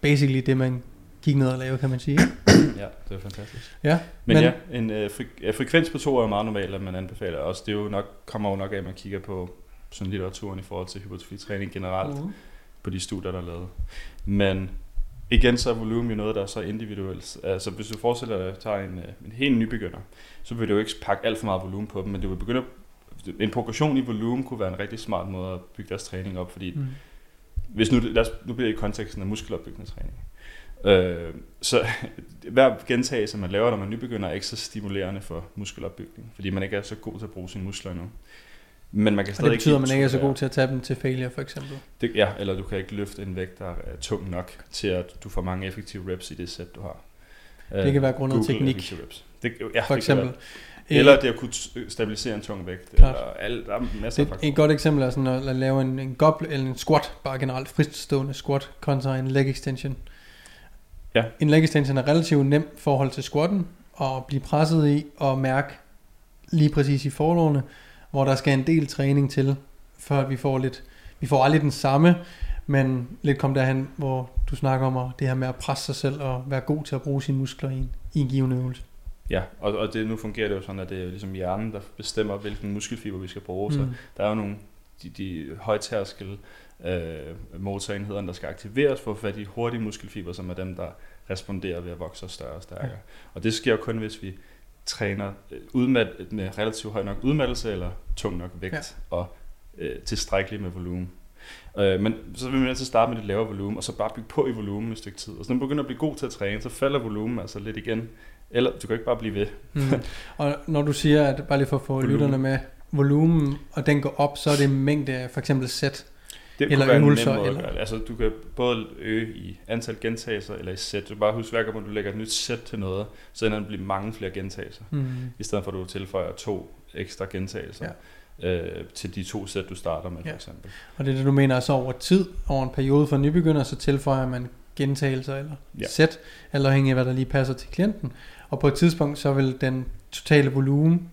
basically det, man gik ned og lavede, kan man sige. Ja, det var fantastisk. Ja, Men, Men- ja, en øh, fre- ja, frekvens på to er jo meget normalt, at man anbefaler også. Det er jo nok, kommer jo nok af, at man kigger på sådan litteraturen i forhold til hypertrofitræning generelt, Mhm. på de studier, der er lavet. Men igen, så er volumen jo noget, der er så individuelt. Altså hvis du forestiller dig, at tager en, øh, en helt nybegynder, så vil du jo ikke pakke alt for meget volumen på dem, men du vil begynde at, en progression i volumen kunne være en rigtig smart måde at bygge deres træning op, fordi Mm. hvis nu, lad os, nu bliver det i konteksten af muskelopbyggende træning. Øh, så hver gentagelse, man laver, når man nybegynder, er ikke så stimulerende for muskelopbygning, fordi man ikke er så god til at bruge sine muskler nu. Men man kan Og stadig det betyder, at man ikke er så god til at tage dem til failure, for eksempel. det, ja, eller du kan ikke løfte en vægt, der er tung nok til, at du får mange effektive reps i det sæt, du har. Det kan være grundet Google teknik, reps. Det, ja, for det eksempel. Eller det at kunne stabilisere en tung vægt. Klart. Eller alt, der er masser af Det, faktorer. et godt eksempel er sådan at, at lave en, en goblet eller en squat, bare generelt fristående squat, kontra en leg extension. Ja. En leg extension er relativt nem i forhold til squatten, at blive presset i og mærke lige præcis i forlårene, hvor der skal en del træning til, før vi får lidt, vi får aldrig den samme, men lidt kom derhen, hvor du snakker om det her med at presse sig selv og være god til at bruge sine muskler i en, i en given øvelse. Ja, og, og det, nu fungerer det jo sådan, at det er ligesom hjernen, der bestemmer, hvilken muskelfiber vi skal bruge. Mm. Så der er jo nogle de, de højtærskel øh, motorenheder, der skal aktiveres for at få fat i hurtige muskelfiber, som er dem, der responderer ved at vokse større og stærkere. Ja. Og det sker jo kun, hvis vi træner øh, udmat, med relativt høj nok udmattelse eller tung nok vægt Ja. og øh, tilstrækkeligt med volumen. Øh, men så vil man altid starte med lidt lavere volumen, og så bare bygge på i volumen et stykke tid. Og så når man begynder at blive god til at træne, så falder volumen altså lidt igen Eller du kan ikke bare blive ved. Mm. Og når du siger, at bare lige for at få Volumen. lytterne med, volumen, og den går op, så er det mængde af for eksempel sæt. Det Eller øvelser, eller-. Altså, du kan både øge i antal gentagelser eller i sæt. Du bare husk, hver gang du lægger et nyt sæt til noget, så ender det blive mange flere gentagelser. Mm. I stedet for, at du tilføjer to ekstra gentagelser ja. øh, til de to sæt, du starter med, Ja. for eksempel. Og det er det, du mener, så over tid, over en periode for nybegynder, så tilføjer man gentagelser eller Ja. sæt, eller afhængig af, hvad der lige passer til klienten. Og på et tidspunkt, så vil den totale volumen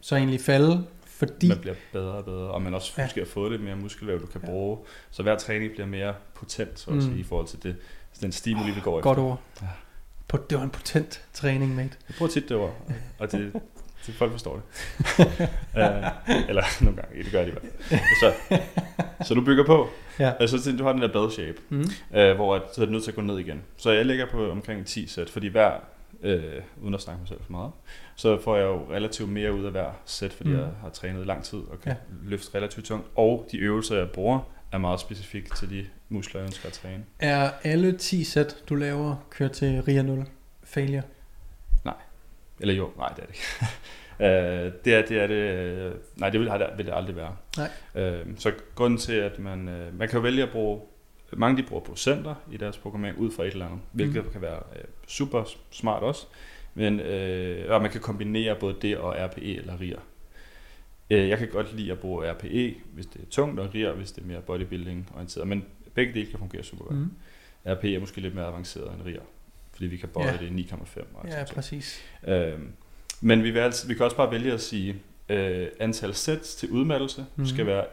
så egentlig falde, fordi... Man bliver bedre og bedre, og man også Ja. måske har fået lidt mere muskelvæv, du kan Ja. bruge. Så hver træning bliver mere potent, så at Mm. sige, i forhold til det, den stimuli, vi går Godt efter. ord. Ja. På, det var en potent træning, mate. Jeg bruger tit det ord, og det, det folk forstår det. uh, eller nogle gange, det gør de i hvert fald. Så, så du bygger på, Ja. altså så du har den der bell shape, Mm. uh, hvor at, så er du nødt til at gå ned igen. Så jeg ligger på omkring 10 sæt, fordi hver, uh, uden at snakke mig selv for meget, så får jeg jo relativt mere ud af hver sæt, fordi Mm. jeg har trænet lang tid og kan Ja. løfte relativt tungt. Og de øvelser, jeg bruger, er meget specifikke til de muskler, jeg ønsker at træne. Er alle 10 sæt, du laver, kørt til RIA 0 failure? Eller jo, nej, det er det ikke. Øh, det er det, er det øh, nej, det vil, vil det aldrig være. Nej. Øh, så grunden til, at man, øh, man kan jo vælge at bruge, mange de bruger procenter i deres programmering ud fra et eller andet, hvilket Mm. kan være øh, super smart også, men øh, og man kan kombinere både det og RPE eller RIR. Øh, jeg kan godt lide at bruge RPE, hvis det er tungt, og RIR, hvis det er mere bodybuilding orienteret, men begge dele kan fungere super godt. Mm. RPE er måske lidt mere avanceret end RIR, fordi vi kan bøje Ja. det i 9,5. og Ja, præcis. Øh, men vi, vil altså, vi kan også bare vælge at sige, øh, antal sets til udmattelse mm. skal være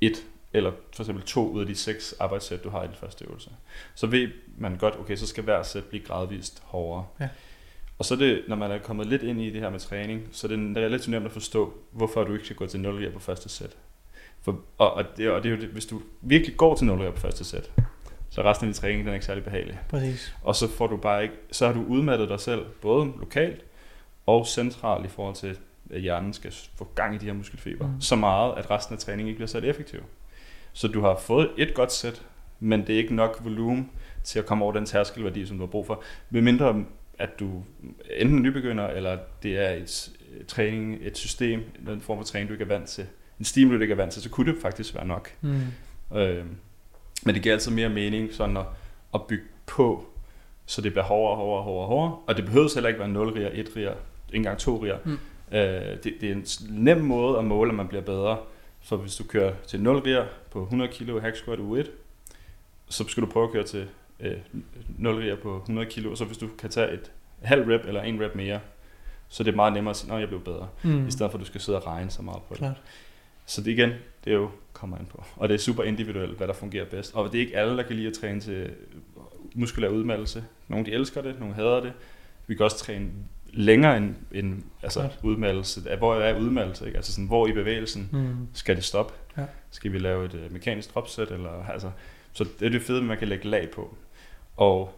et eller for eksempel to ud af de seks arbejdssæt, du har i din første øvelse. Så ved man godt, okay, så skal hver sæt blive gradvist hårdere. Ja. Og så er det, når man er kommet lidt ind i det her med træning, så er det relativt nemt at forstå, hvorfor du ikke skal gå til 0 på første sæt. For, og, og, det, og det er jo det, hvis du virkelig går til 0 på første sæt, så resten af din træning den er ikke særlig behagelig. Præcis. Og så får du bare ikke, så har du udmattet dig selv, både lokalt og centralt i forhold til, at hjernen skal få gang i de her muskelfiber. Mm. Så meget, at resten af træningen ikke bliver sat effektiv. Så du har fået et godt sæt, men det er ikke nok volumen til at komme over den tærskelværdi, som du har brug for. Med mindre at du enten er nybegynder, eller det er et øh, træning, et system, en form for træning, du ikke er vant til. En stimuli, du ikke er vant til, så kunne det faktisk være nok. Mm. Øh, men det giver altid mere mening sådan at, at bygge på, så det bliver hårdere, hårdere, hårdere, hårdere. Og det behøver heller ikke være 0 riger, 1 riger, ikke engang 2 riger. Mm. Øh, det, det er en nem måde at måle, at man bliver bedre. For hvis du kører til 0 riger på 100 kg hack squat uge 1, så skal du prøve at køre til øh, 0 riger på 100 kg. Og så hvis du kan tage et halv rep eller en rep mere, så er det meget nemmere at sige, at jeg blev bedre. Mm. I stedet for, at du skal sidde og regne så meget på det. Klart. Så det igen, det er jo kommer an på. Og det er super individuelt, hvad der fungerer bedst. Og det er ikke alle, der kan lide at træne til muskulær udmattelse. Nogle de elsker det, nogle hader det. Vi kan også træne længere end, end altså Klart. udmattelse. Hvor er udmattelse? Ikke? Altså sådan, hvor i bevægelsen Mm. skal det stoppe? Ja. Skal vi lave et øh, mekanisk dropset? Eller, altså, så det er det fede, at man kan lægge lag på. Og,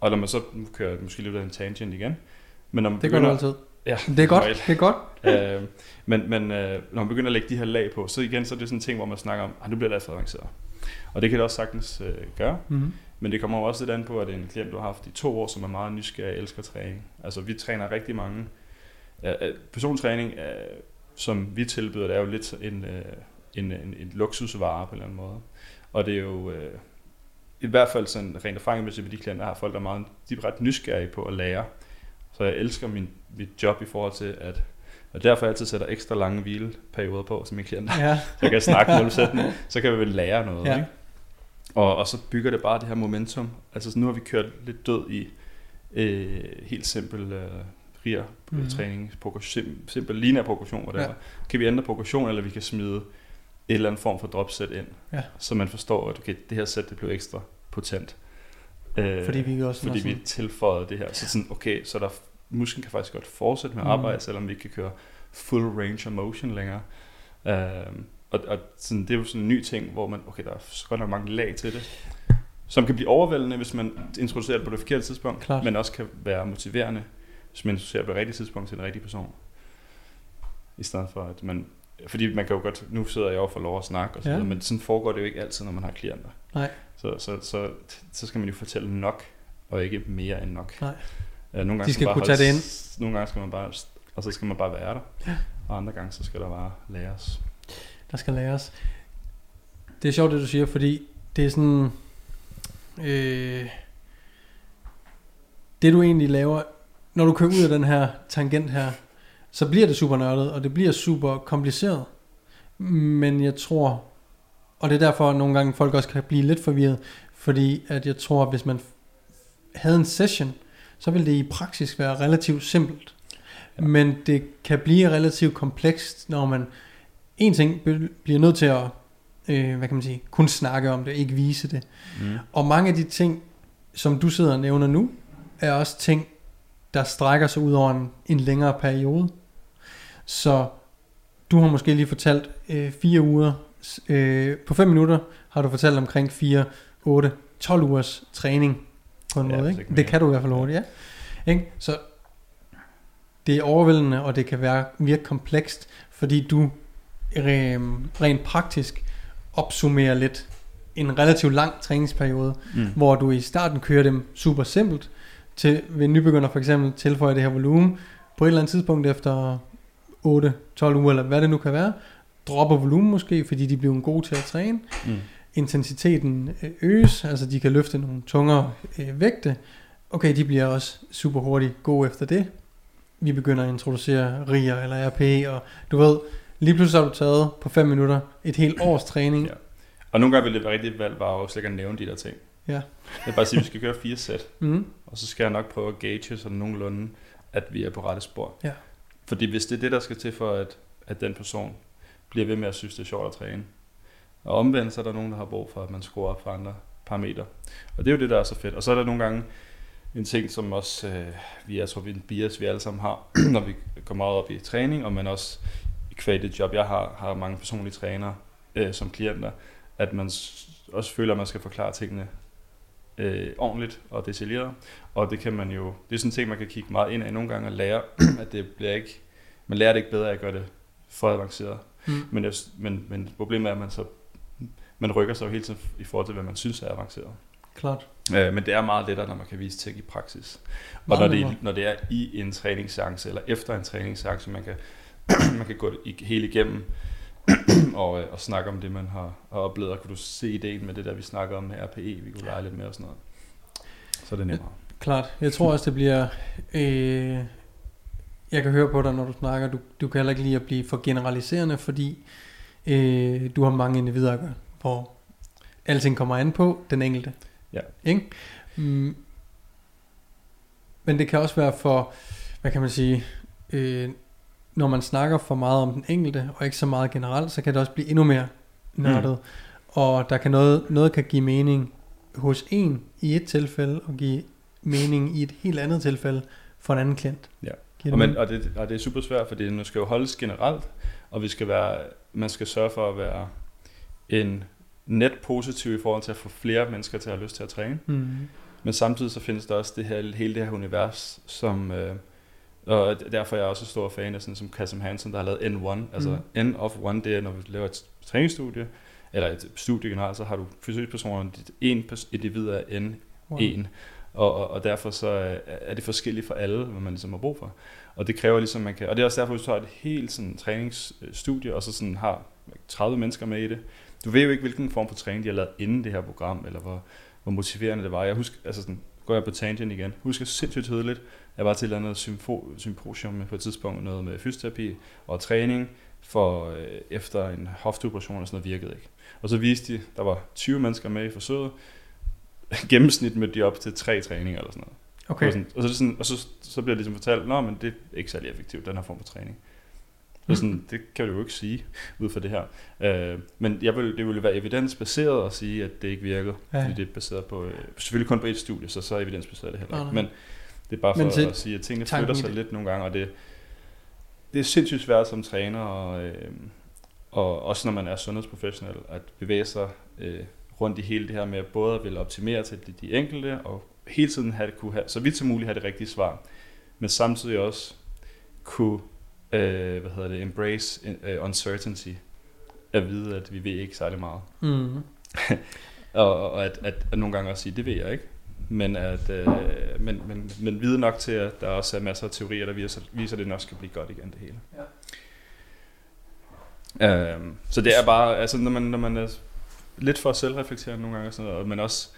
og når man så nu kører jeg måske lidt af en tangent igen. Men når man Det gør du begynder, altid. Ja, Det er godt. normalt Det er godt. øh, men men øh, når man begynder at lægge de her lag på, så igen, så er det sådan en ting, hvor man snakker om, at nu bliver det altså avanceret. Og det kan det også sagtens øh, gøre, Mm. men det kommer jo også lidt an på, at det er en klient, du har haft i to år, som er meget nysgerrig og elsker træning. Altså vi træner rigtig mange. Øh, persontræning, øh, som vi tilbyder, det er jo lidt en, øh, en, en, en luksusvare på en eller anden måde. Og det er jo øh, i hvert fald sådan rent erfaringsmæssigt med de klienter, har folk, der er meget, de er ret nysgerrige på at lære. Så jeg elsker min, mit job i forhold til, at og derfor altid sætter ekstra lange hvileperioder på til mine klienter. Ja. Så jeg kan snakke målsætning, så kan vi vel lære noget. Ja. Ikke? Og, og så bygger det bare det her momentum. Altså så nu har vi kørt lidt død i øh, helt simpel øh, Mhm. mm. træning, sim, simpel lineær progression, whatever. Ja. Kan vi ændre progression, eller vi kan smide et eller andet form for dropset ind, Ja. så man forstår, at okay, det her sæt det blev ekstra potent. Øh, Fordi vi også fordi har vi sådan, tilføjede det her. Så sådan, okay, så der, musklen kan faktisk godt fortsætte med at Mm. arbejde, selvom vi ikke kan køre full range of motion længere. Øhm, og og sådan, det er jo sådan en ny ting, hvor man, okay, der er så godt nok mange lag til det, som kan blive overvældende, hvis man introducerer det på det forkerte tidspunkt, Klart. men også kan være motiverende, hvis man introducerer det på det rigtige tidspunkt til den rigtige person. I stedet for, at man, fordi man kan jo godt, nu sidder jeg jo for lov at snakke, og så Ja. videre, men sådan foregår det jo ikke altid, når man har klienter. Nej. Så, så, så, så skal man jo fortælle nok, og ikke mere end nok. Nej. Nogle gange De skal man kunne bare tage det holde- Nogle gange skal man bare, og så skal man bare være der. Ja. Og andre gange, så skal der bare læres. der skal læres. Det er sjovt, det du siger, fordi det er sådan... Øh, det du egentlig laver, når du kører ud af den her tangent her, så bliver det super nørdet, og det bliver super kompliceret. Men jeg tror, og det er derfor, at nogle gange folk også kan blive lidt forvirret, fordi at jeg tror, at hvis man havde en session, så vil det i praksis være relativt simpelt. Ja. Men det kan blive relativt komplekst, når man en ting bliver nødt til at, øh, hvad kan man sige, kun snakke om det, ikke vise det. Mm. Og mange af de ting, som du sidder og nævner nu, er også ting, der strækker sig ud over en, en længere periode. Så du har måske lige fortalt øh, fire uger, øh, på 5 minutter har du fortalt omkring 4, 8, 12 ugers træning på en Ja, måde. hvis Ikke? ikke Det kan du i hvert fald hurtigt, ja. Ikke? Så det er overvældende, og det kan være virke komplekst, fordi du øh, rent praktisk opsummerer lidt en relativt lang træningsperiode, Mm. hvor du i starten kører dem super simpelt, til ved en nybegynder for eksempel tilføjer det her volumen, på et eller andet tidspunkt efter 8-12 uger, eller hvad det nu kan være, dropper volumen måske, fordi de bliver gode til at træne, Mm. intensiteten øh, øges, altså de kan løfte nogle tungere øh, vægte, okay, de bliver også super hurtigt gode efter det, vi begynder at introducere RIR eller RP, og du ved, lige pludselig har du taget på 5 minutter et helt års træning, Ja. Og nogle gange vil det være rigtig valgt bare også ikke at nævne de der ting. Ja. Jeg vil bare sige, at vi skal køre fire sæt, mm, og så skal jeg nok prøve at gauge sådan nogenlunde, at vi er på rette spor. Ja. Fordi hvis det er det, der skal til for, at, at den person bliver ved med at synes, det er sjovt at træne. Og omvendt, så er der nogen, der har brug for, at man skruer op for andre parametre. Og det er jo det, der er så fedt. Og så er der nogle gange en ting, som også, øh, vi, jeg tror, vi er en bias, vi alle sammen har, når vi går meget op i træning, og man også i det job, jeg har, har mange personlige trænere øh, som klienter, at man også føler, at man skal forklare tingene øh, ordentligt og detaljeret. Og det kan man jo, det er sådan en ting, man kan kigge meget ind i nogle gange og lære, at det bliver ikke, man lærer det ikke bedre af at gøre det for avanceret. mm, Men, jeg, men, men problemet er, at man så man rykker sig jo hele tiden i forhold til, hvad man synes er avanceret. klart. Øh, men det er meget lettere, når man kan vise ting i praksis. Og når det, når det er i en træningsseance, eller efter en træningsseance, man kan, man kan gå det helt igennem og, øh, og snakke om det, man har, har oplevet. Og kunne du se ideen med det der, vi snakker om med RPE, vi kunne lege lidt med og sådan noget. Så er det nemmere. Klart. Jeg tror også, det bliver... Øh, jeg kan høre på dig, når du snakker. Du, du kan heller ikke lide at blive for generaliserende, fordi øh, du har mange individer at gøre, hvor alting kommer an på den enkelte. Ja. Ikke? Mm, men det kan også være for, hvad kan man sige, øh, når man snakker for meget om den enkelte, og ikke så meget generelt, så kan det også blive endnu mere nørdet. Mm. Og der kan noget, noget kan give mening hos en i et tilfælde, og give mening i et helt andet tilfælde for en anden klient. Ja. Og, det men, og, det, og det er super svært, fordi det skal jo holdes generelt, og vi skal være, man skal sørge for at være en net positiv i forhold til at få flere mennesker til at have lyst til at træne. Mm. Men samtidig så findes der også det her, hele det her univers, som, øh, og derfor er jeg også stor fan af sådan som Kasim Hansen, der har lavet N1. Altså Mm. N of one, det er, når vi laver et træningsstudie, eller et studie generelt, så har du forsøgspersoner, en individ af N1, Wow. og, og, og derfor så er- er det forskelligt for alle, hvad man ligesom har brug for. Og det kræver ligesom, man kan, og det er også derfor, hvis du har et helt sådan træningsstudie, og så sådan har 30 mennesker med i det, du ved jo ikke, hvilken form for træning de har lavet inden det her program, eller hvor, hvor motiverende det var. Jeg husker, altså sådan, går jeg på tangent igen, husker sindssygt tydeligt, jeg var til et eller andet symfo, symposium på et tidspunkt, noget med fysioterapi og træning, for øh, efter en hofteoperation og sådan noget virkede ikke. Og så viste de, der var 20 mennesker med i forsøget, gennemsnit mødte de op til tre træninger eller sådan noget. Okay. Og, sådan, og, så, sådan, og så, så bliver det ligesom fortalt, nå, men det er ikke særlig effektivt, den her form for træning. Så sådan, det kan du jo ikke sige ud fra det her. Øh, men jeg vil, det ville være evidensbaseret at sige, at det ikke virker, Ja. fordi det er baseret på, øh, selvfølgelig kun på et studie, så så er evidensbaseret det heller ikke. Men det er bare for til at sige, at tingene flytter sig det. lidt nogle gange, og det, det er sindssygt svært som træner, og, øh, og også når man er sundhedsprofessionel, at bevæge sig øh, rundt i hele det her med at både at ville optimere til de, de enkelte, og hele tiden have det, kunne have, så vidt som muligt have det rigtige svar, men samtidig også kunne øh, hvad hedder det, embrace uh, uncertainty, at vide, at vi ved ikke særlig meget. Mm. Og, og at, at, at nogle gange også sige, det ved jeg ikke, men, at, øh, men, men, men vide nok til, at der også er masser af teorier, der viser, viser at det nok skal blive godt igen det hele. Ja. Øhm, så det er bare, altså når man, når man er lidt for selvreflekterende nogle gange, og sådan noget, og man også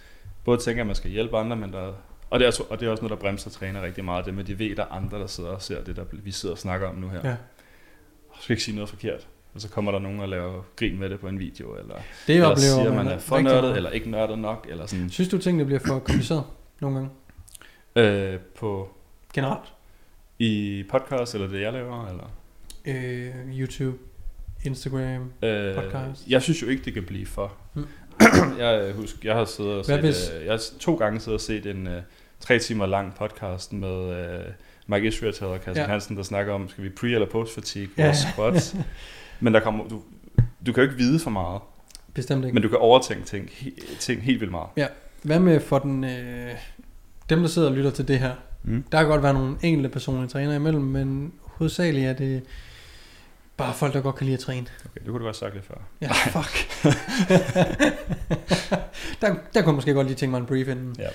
både tænker, at man skal hjælpe andre, men der, og, det er, og det er også noget, der bremser træner rigtig meget, det med, at de ved, at der er andre, der sidder og ser det, der vi sidder og snakker om nu her. Ja. Jeg skal ikke sige noget forkert. Og så kommer der nogen og laver grin med det på en video, eller, Det eller siger, man, man er for nørdet, meget. eller ikke nørdet nok, eller sådan. Synes du, tingene bliver for kompliceret nogle gange? Øh, på, Generelt? I podcast, eller det jeg laver, eller? Øh, YouTube, Instagram. Øh, Podcast. jeg synes jo ikke, det kan blive for. Mm. jeg husker, jeg har siddet og set, hvis- øh, jeg har to gange siddet og set en øh, tre timer lang podcast med øh, Mike Israel og Christian Ja. ja. Hansen, der snakker om, skal vi pre- eller post-fatigue Ja. vores squats. Men der kommer, du, du kan jo ikke vide for meget, Bestemt ikke. men du kan overtænke ting, he- ting helt vildt meget. Hvad med for den, øh, dem, der sidder og lytter til det her? Mm. Der kan godt være nogle enkelte personlige træner imellem, men hovedsageligt er det bare folk, der godt kan lide at træne. Okay, det kunne du godt sagt lidt før. Ja, fuck. der, der kunne jeg måske godt lige tænke mig en brief inden. Ja.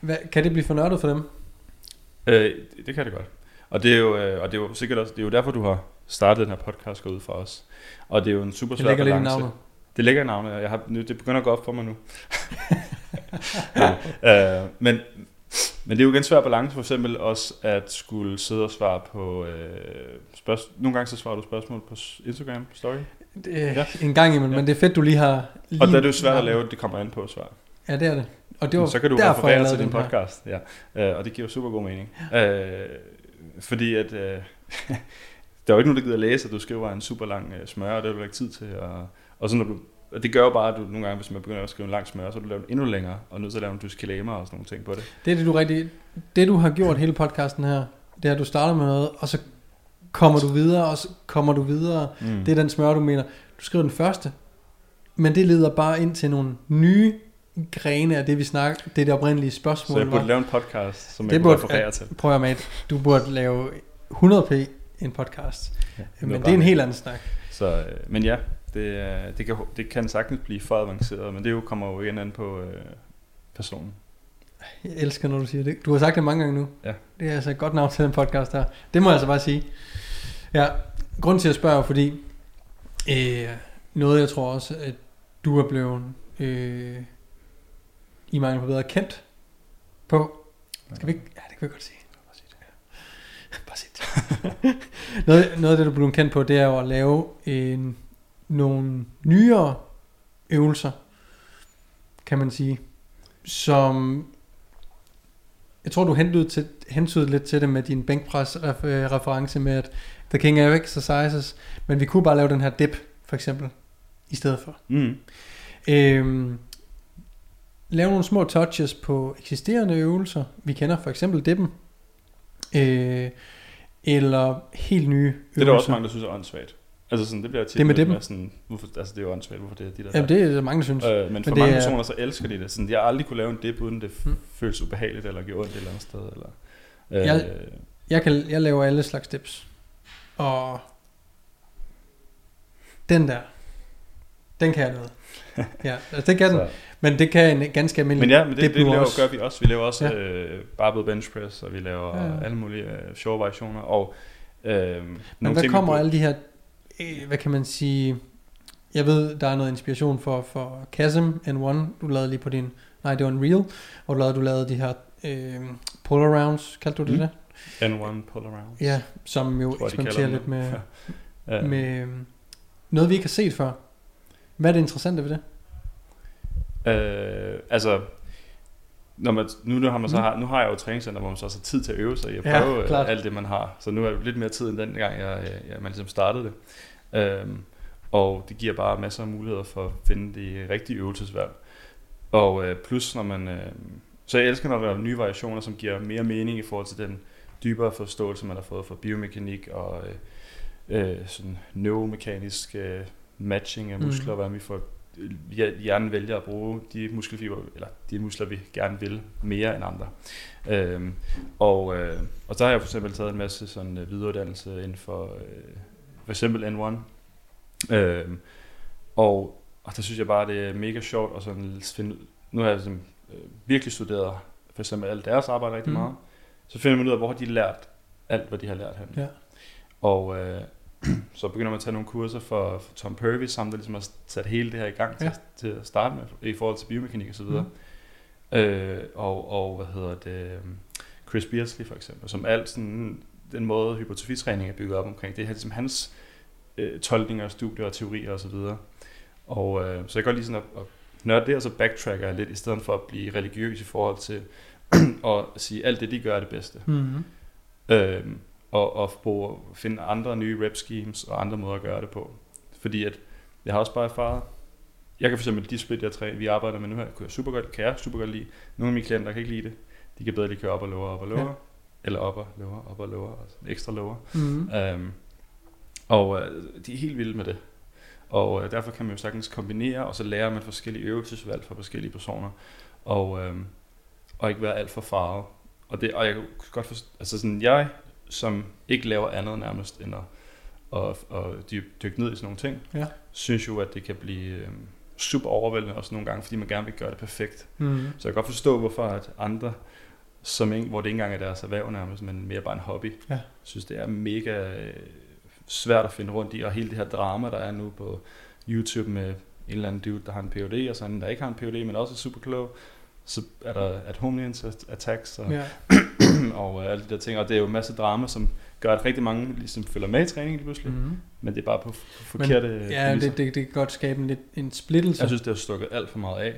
Hvad, kan det blive for nørdet for dem? Øh, det, det kan det godt. Og det er jo, øh, og det er jo sikkert også, det er jo derfor, du har startet den her podcast gå ud for os. Og det er jo en super Det svær ligger lidt i balance. navnet. Det ligger i navnet, og jeg har, det begynder at gå op for mig nu. ja. øh, men, men det er jo igen svær balance, for eksempel også at skulle sidde og svare på øh, spørgsmål. Nogle gange så svarer du spørgsmål på Instagram story. Det, Ja. ja. En gang imellem, Ja. men det er fedt, du lige har... Lige Og der er det jo svært at lave, det kommer an på svar. Ja, det er det. Og det var så kan du derfor, referere til din her. podcast. Ja. Øh, og det giver jo super god mening. Øh, fordi at... Øh, der er jo ikke nogen, der gider læse, at du skriver en super lang øh, smør, og det har du ikke tid til. Og, og, så når du, og det gør jo bare, at du nogle gange, hvis man begynder at skrive en lang smør, så du lavet den endnu længere, og nødt til at lave en disclaimer og sådan nogle ting på det. Det er det, du rigtig... Det, du har gjort hele podcasten her, det er, at du starter med noget, og så kommer du videre, og så kommer du videre. Mm. Det er den smør, du mener. Du skriver den første, men det leder bare ind til nogle nye grene af det, vi snakker, det er det oprindelige så spørgsmål. jeg burde var. lave en podcast, som Det jeg burde- referere til. Prøv at med, du burde lave 100p en podcast. Ja, Men det er en helt anden snak. Så, øh, men ja, det, er- det, kan, det kan sagtens blive for avanceret, men det jo kommer jo igen an på øh, personen. Jeg elsker, når du siger det. Du har sagt det mange gange nu. Ja. Det er altså et godt navn til den podcast her. Det må jeg altså bare sige. Ja, grunden til at spørge fordi, øh, noget jeg tror også, at du er blevet øh, i mange på bedre kendt på. Skal vi ikke? Ja, det kan vi godt sige. Bare sig det. noget, noget af det, du er blevet kendt på, det er jo at lave en, nogle nyere øvelser, kan man sige, som jeg tror, du hentede, til, hentede lidt til det med din bænkpres-reference med, at the king of exercises, men vi kunne bare lave den her dip, for eksempel, i stedet for. Mm. Øhm, lave nogle små touches på eksisterende øvelser. Vi kender for eksempel dippen. Øh, eller helt nye øvelser. Det er der også mange, der synes er åndssvagt. Altså sådan, det bliver tit Det med lidt dippen? sådan, hvorfor, altså det er jo åndssvagt, hvorfor det er de der. Jamen, det er der mange, der synes. Øh, men for det mange er- personer, så elsker de det. Sådan, jeg har aldrig kunne lave en dip, uden det f- Mm. føles ubehageligt, eller gjorde ondt et eller andet sted. Eller, øh, Jeg- Jeg, kan, jeg laver alle slags dips. Og den der, den kan jeg noget. Ja, altså det kan den. Men det kan en ganske almindelig men ja, men det, det, nu laver, også. gør vi også. Vi laver også Ja. øh, barbell bench press, og vi laver Ja, alle mulige øh, sjove variationer. Og, øh, Men vi kommer alle de her, øh, hvad kan man sige, jeg ved, der er noget inspiration for, for Chasm N1, du lavede lige på din, nej det var en reel, hvor du lavede, du lavede de her øh, pull rounds, kaldte du det Mm. det? N1 pull around. Ja, som jo Tror eksperimenterer lidt med, Ja. med øh, noget, vi ikke har set før. Hvad er det interessante ved det? Øh, altså, når man, nu, nu, har man så Mm. nu har jeg jo et træningscenter, hvor man så også har tid til at øve sig i at prøve ja, klart. alt det, man har. Så nu er det lidt mere tid end den gang, jeg, jeg, man ligesom startede det. Øhm, og det giver bare masser af muligheder for at finde de rigtige øvelsesvalg. Og øh, plus, når man... Øh, så jeg elsker, når der er nye variationer, som giver mere mening i forhold til den dybere forståelse, man har fået fra biomekanik og øh, øh, sådan neuromekanisk øh, matching af Mhm. muskler, mm. hvordan vi får hjernen vælger at bruge de muskelfiber, eller de muskler, vi gerne vil, mere end andre. Øhm, og, øh, og der har jeg for eksempel taget en masse sådan øh, videreuddannelse inden for øh, for eksempel N1. Øhm, og, og der synes jeg bare, det er mega sjovt at sådan finde, nu har jeg sådan, øh, virkelig studeret for eksempel alt deres arbejde rigtig Mm. meget, så finder man ud af, hvor har de lært alt, hvad de har lært hen. Ja. Og øh, så begynder man at tage nogle kurser for, for Tom Purvis, som der ligesom har sat hele det her i gang til, Ja. til at starte med, i forhold til biomekanik og så videre. Mm. Øh, og, og hvad hedder det, øhm, Chris Beardsley for eksempel, som alt sådan, den måde hypertrofitræning er bygget op omkring, det er ligesom hans øh, tolkninger, studier og teorier og så videre. Og øh, så jeg godt lige sådan at, at nørde det, og så backtracker jeg lidt, i stedet for at blive religiøs i forhold til at sige, alt det de gør er det bedste. Mm-hmm. Øhm, og, og bruge, finde andre nye rep schemes og andre måder at gøre det på. Fordi at jeg har også bare erfaret, jeg kan for eksempel de split, jeg træ, vi arbejder med nu her, kunne jeg super godt, kan jeg super godt lide. Nogle af mine klienter kan ikke lide det. De kan bedre lige køre op og lower, op og lower. Ja. Eller op og lower, op og lower, altså ekstra lower. Mm-hmm. Øhm, og øh, de er helt vilde med det. Og øh, derfor kan man jo sagtens kombinere, og så lærer man forskellige øvelsesvalg for forskellige personer. Og, øh, og ikke være alt for farvet. Og, det, og jeg kan godt forstå, altså sådan jeg, som ikke laver andet nærmest end at, at, at dyk- dykke ned i sådan nogle ting, Ja. synes jo, at det kan blive øh, super overvældende også nogle gange, fordi man gerne vil gøre det perfekt. Mm-hmm. Så jeg kan godt forstå, hvorfor at andre, som ikke, hvor det ikke engang er deres erhverv nærmest, men mere bare en hobby, Ja. synes det er mega øh, svært at finde rundt i, og hele det her drama, der er nu på YouTube med en eller anden dude, der har en PhD, og sådan en, der ikke har en PhD, men også er super klog, så er der at homing attacks og, Ja. og øh, alle de der ting, og det er jo en masse drama, som gør, at rigtig mange ligesom følger med i træningen lige pludselig, mm. Mm-hmm. men det er bare på, på forkerte Ja, præmisser. det, det, det kan godt skabe en, lidt, en splittelse. Jeg synes, det har stukket alt for meget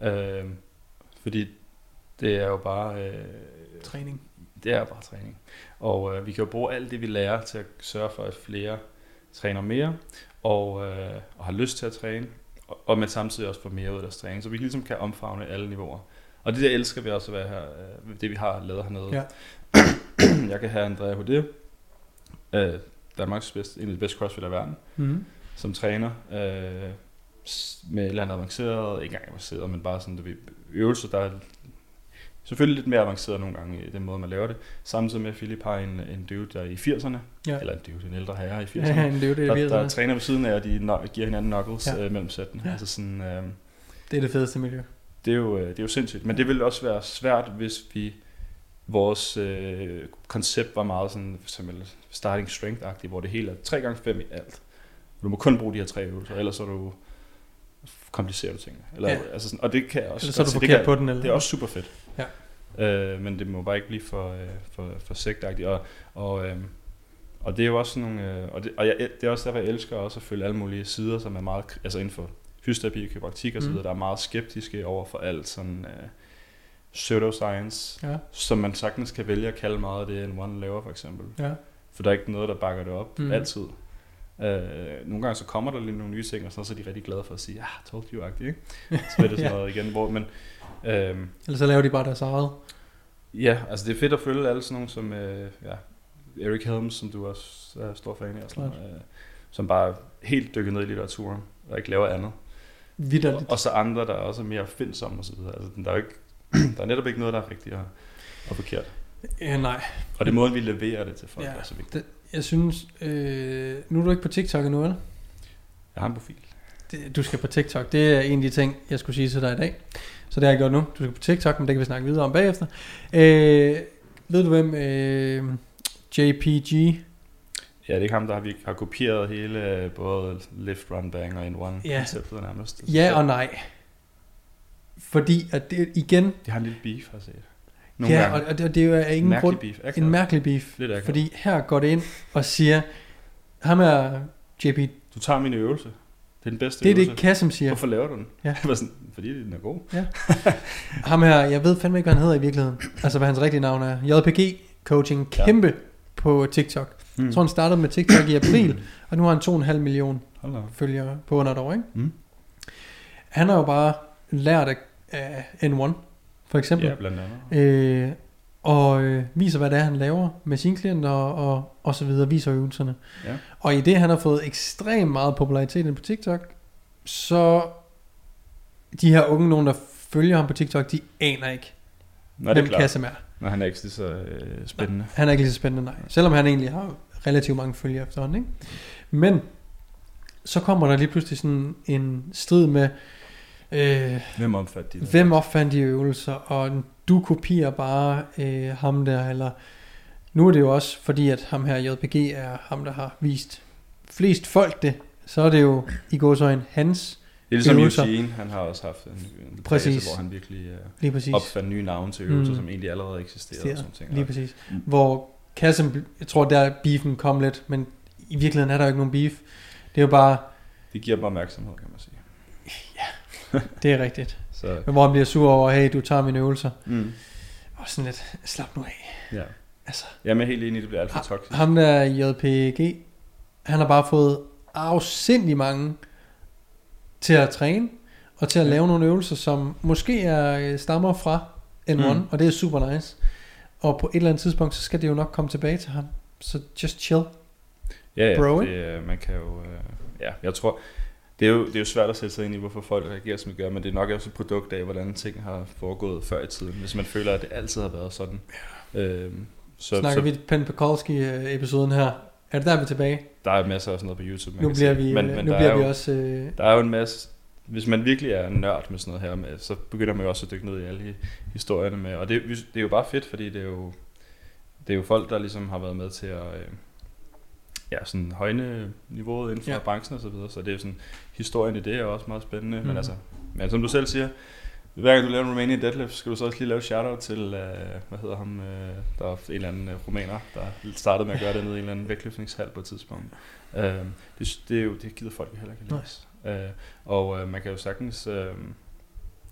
af. Øh, fordi det er jo bare... Øh, træning. det er bare træning. Og øh, vi kan jo bruge alt det, vi lærer til at sørge for, at flere træner mere, og, øh, og har lyst til at træne, og, men samtidig også få mere ud af deres træning, så vi ligesom kan omfavne alle niveauer. Og det der elsker vi også at være her, øh, det vi har lavet hernede. Ja. Jeg kan have Andrea Hude, øh, Danmarks bedste, en af de bedste crossfitter i verden, Mm-hmm. som træner øh, med et eller andet avanceret, ikke engang avanceret, men bare sådan, ved, øvelser, der er selvfølgelig lidt mere avanceret nogle gange i den måde, man laver det. Samtidig med, at Philip har en, en dude, der er i 80'erne, Ja. eller en dude, en ældre herre i 80'erne, Ja, jo det, der, vi der træner ved siden af, og de no- giver hinanden knuckles Ja. øh, mellem sættene. Ja. Altså sådan, øh, Det er det fedeste miljø. det, er jo, øh, det er jo sindssygt. Men det ville også være svært, hvis vi vores øh, koncept var meget sådan, for eksempel starting strength-agtigt, hvor det hele er 3 gange 5 i alt. Du må kun bruge de her tre øvelser, ellers er du komplicerer du tingene. Eller, Ja. altså sådan, og det kan også Eller så er du det, forkert kan, på den. Eller? det er også super fedt. Ja. Øh, men det må bare ikke blive for, øh, for, for sektagtigt. Og, og, øh, og det er jo også sådan nogle, øh, og, det, og jeg, det er også derfor, jeg elsker også at følge alle mulige sider, som er meget, altså inden for fysioterapi, kiropraktik og så Mm. videre, der er meget skeptiske over for alt sådan øh, pseudoscience, Ja, som man sagtens kan vælge at kalde meget af det, en one laver for eksempel. ja. For der er ikke noget, der bakker det op, Mm. mm. altid. Øh, nogle gange så kommer der lige nogle nye ting, og så, så er de rigtig glade for at sige, ah, told you ikke? Så er det sådan Ja. noget igen, hvor, men øh, Eller så laver de bare deres eget. Ja, altså det er fedt at følge alle sådan nogle som øh, ja, Eric Helms, som du også er stor fan af, og sådan, øh, som bare er helt dykket ned i litteraturen og ikke laver andet. Og, Vitterligt. og så andre, der er også mere findsomme og så videre. Altså, der er jo ikke, der er netop ikke noget, der er rigtigt og, og forkert. Ja, nej. Og det er måden, vi leverer det til folk, ja. er så vigtigt. Det, jeg synes, øh, nu er du ikke på TikTok endnu, vel? Jeg har en profil. Det, du skal på TikTok. Det er en af de ting, jeg skulle sige til dig i dag. Så det har jeg gjort nu. Du skal på TikTok, men det kan vi snakke videre om bagefter. Øh, ved du hvem øh, JPG? Ja, det er ikke ham, der har, vi har kopieret hele øh, både lift, run, bang og in one Ja. konceptet nærmest. Ja og nej. Fordi at det igen... De har en lille beef, har jeg set. Nogle ja, gange. og, og det, det er jo ingen Mærkelig grund, beef. en mærkelig beef. Lidt. Fordi her går det ind og siger, ham er JP, Du tager min øvelse. Det er den bedste det er øvelse. det Kasim siger. Hvorfor laver du den? Ja. Jeg var sådan, fordi den er god. Ham her, jeg ved fandme ikke, hvad han hedder i virkeligheden. Altså, hvad hans rigtige navn er. JPG Coaching, Ja. kæmpe på TikTok. Mm. Jeg tror, han startede med TikTok i april, og nu har han 2,5 millioner Hold da. op. følgere på under et år, ikke? Mm. Han har jo bare lært af, af N1, for eksempel. Ja, blandt andet. Øh, og øh, viser, hvad det er, han laver med sine klienter og, og, og så videre, viser øvelserne. Ja. Og i det, han har fået ekstremt meget popularitet på TikTok, så de her unge, nogen der følger ham på TikTok, de aner ikke, Nå, hvem. Kasim er. Nå, han er ikke lige så øh, spændende. Han er ikke lige så spændende, nej. Selvom han egentlig har relativt mange følgere efterhånden, ikke? Men så kommer der lige pludselig sådan en strid med, øh, Hvem omfatter de? hvem opfandt de øvelser, og du kopierer bare øh, ham der, eller nu er det jo også fordi, at ham her JPG er ham, der har vist flest folk det, så er det jo i gåsøjne hans, Det er ligesom Øvelser. Eugene, han har også haft en, en Præcis. fase, hvor han virkelig uh, præcis. opfandt nye navne til øvelser, Mm. som egentlig allerede eksisterede. Og sådan ting. Lige præcis. Mm. Hvor Kassem, jeg tror der beefen kom lidt, men i virkeligheden er der jo ikke nogen beef. Det er jo bare, Det giver dem opmærksomhed, kan man sige. det er rigtigt. Så, Men hvor han bliver sur over, hey, du tager mine øvelser. mm, Og sådan lidt, slap nu af. ja. Altså, Jeg er helt enig, det bliver alt for toxisk. ham der JPG, han har bare fået afsindig mange til at træne, og til at Ja. lave nogle øvelser, som måske er øh, stammer fra N1, Mm. og det er super nice. Og på et eller andet tidspunkt, så skal det jo nok komme tilbage til ham. Så just chill. Ja, ja Bro, det, man kan jo... Øh, ja, jeg tror... Det er, jo, det er jo svært at sætte sig ind i, hvorfor folk reagerer, som de gør, men det er nok også et produkt af, hvordan ting har foregået før i tiden, hvis man føler, at det altid har været sådan. Øhm, så, Snakker så vi Pen Pekolski-episoden her. Er det der, vi er tilbage? der er masser af sådan noget på YouTube. Nu bliver vi, men, øh, men nu bliver er vi jo, også... Øh, der er jo en masse... Hvis man virkelig er nørd med sådan noget her, med, så begynder man jo også at dykke ned i alle hi- historierne med. Og det, det er jo bare fedt, fordi det er jo, det er jo folk, der ligesom har været med til at øh, ja, sådan højne niveauet inden for Ja. branchen og så videre. Så det er sådan, historien i det er også meget spændende. Mm. Men altså, men som du selv siger, hver gang du laver en Romanian deadlift, skal du så også lige lave shoutout til, øh, hvad hedder ham, øh, der er en eller anden øh, romaner, der startede med at gøre det nede i en eller anden vægtløftningshal på et tidspunkt. Øh, det, det, er jo, det gider folk heller ikke læse. Øh, og øh, man kan jo sagtens, øh,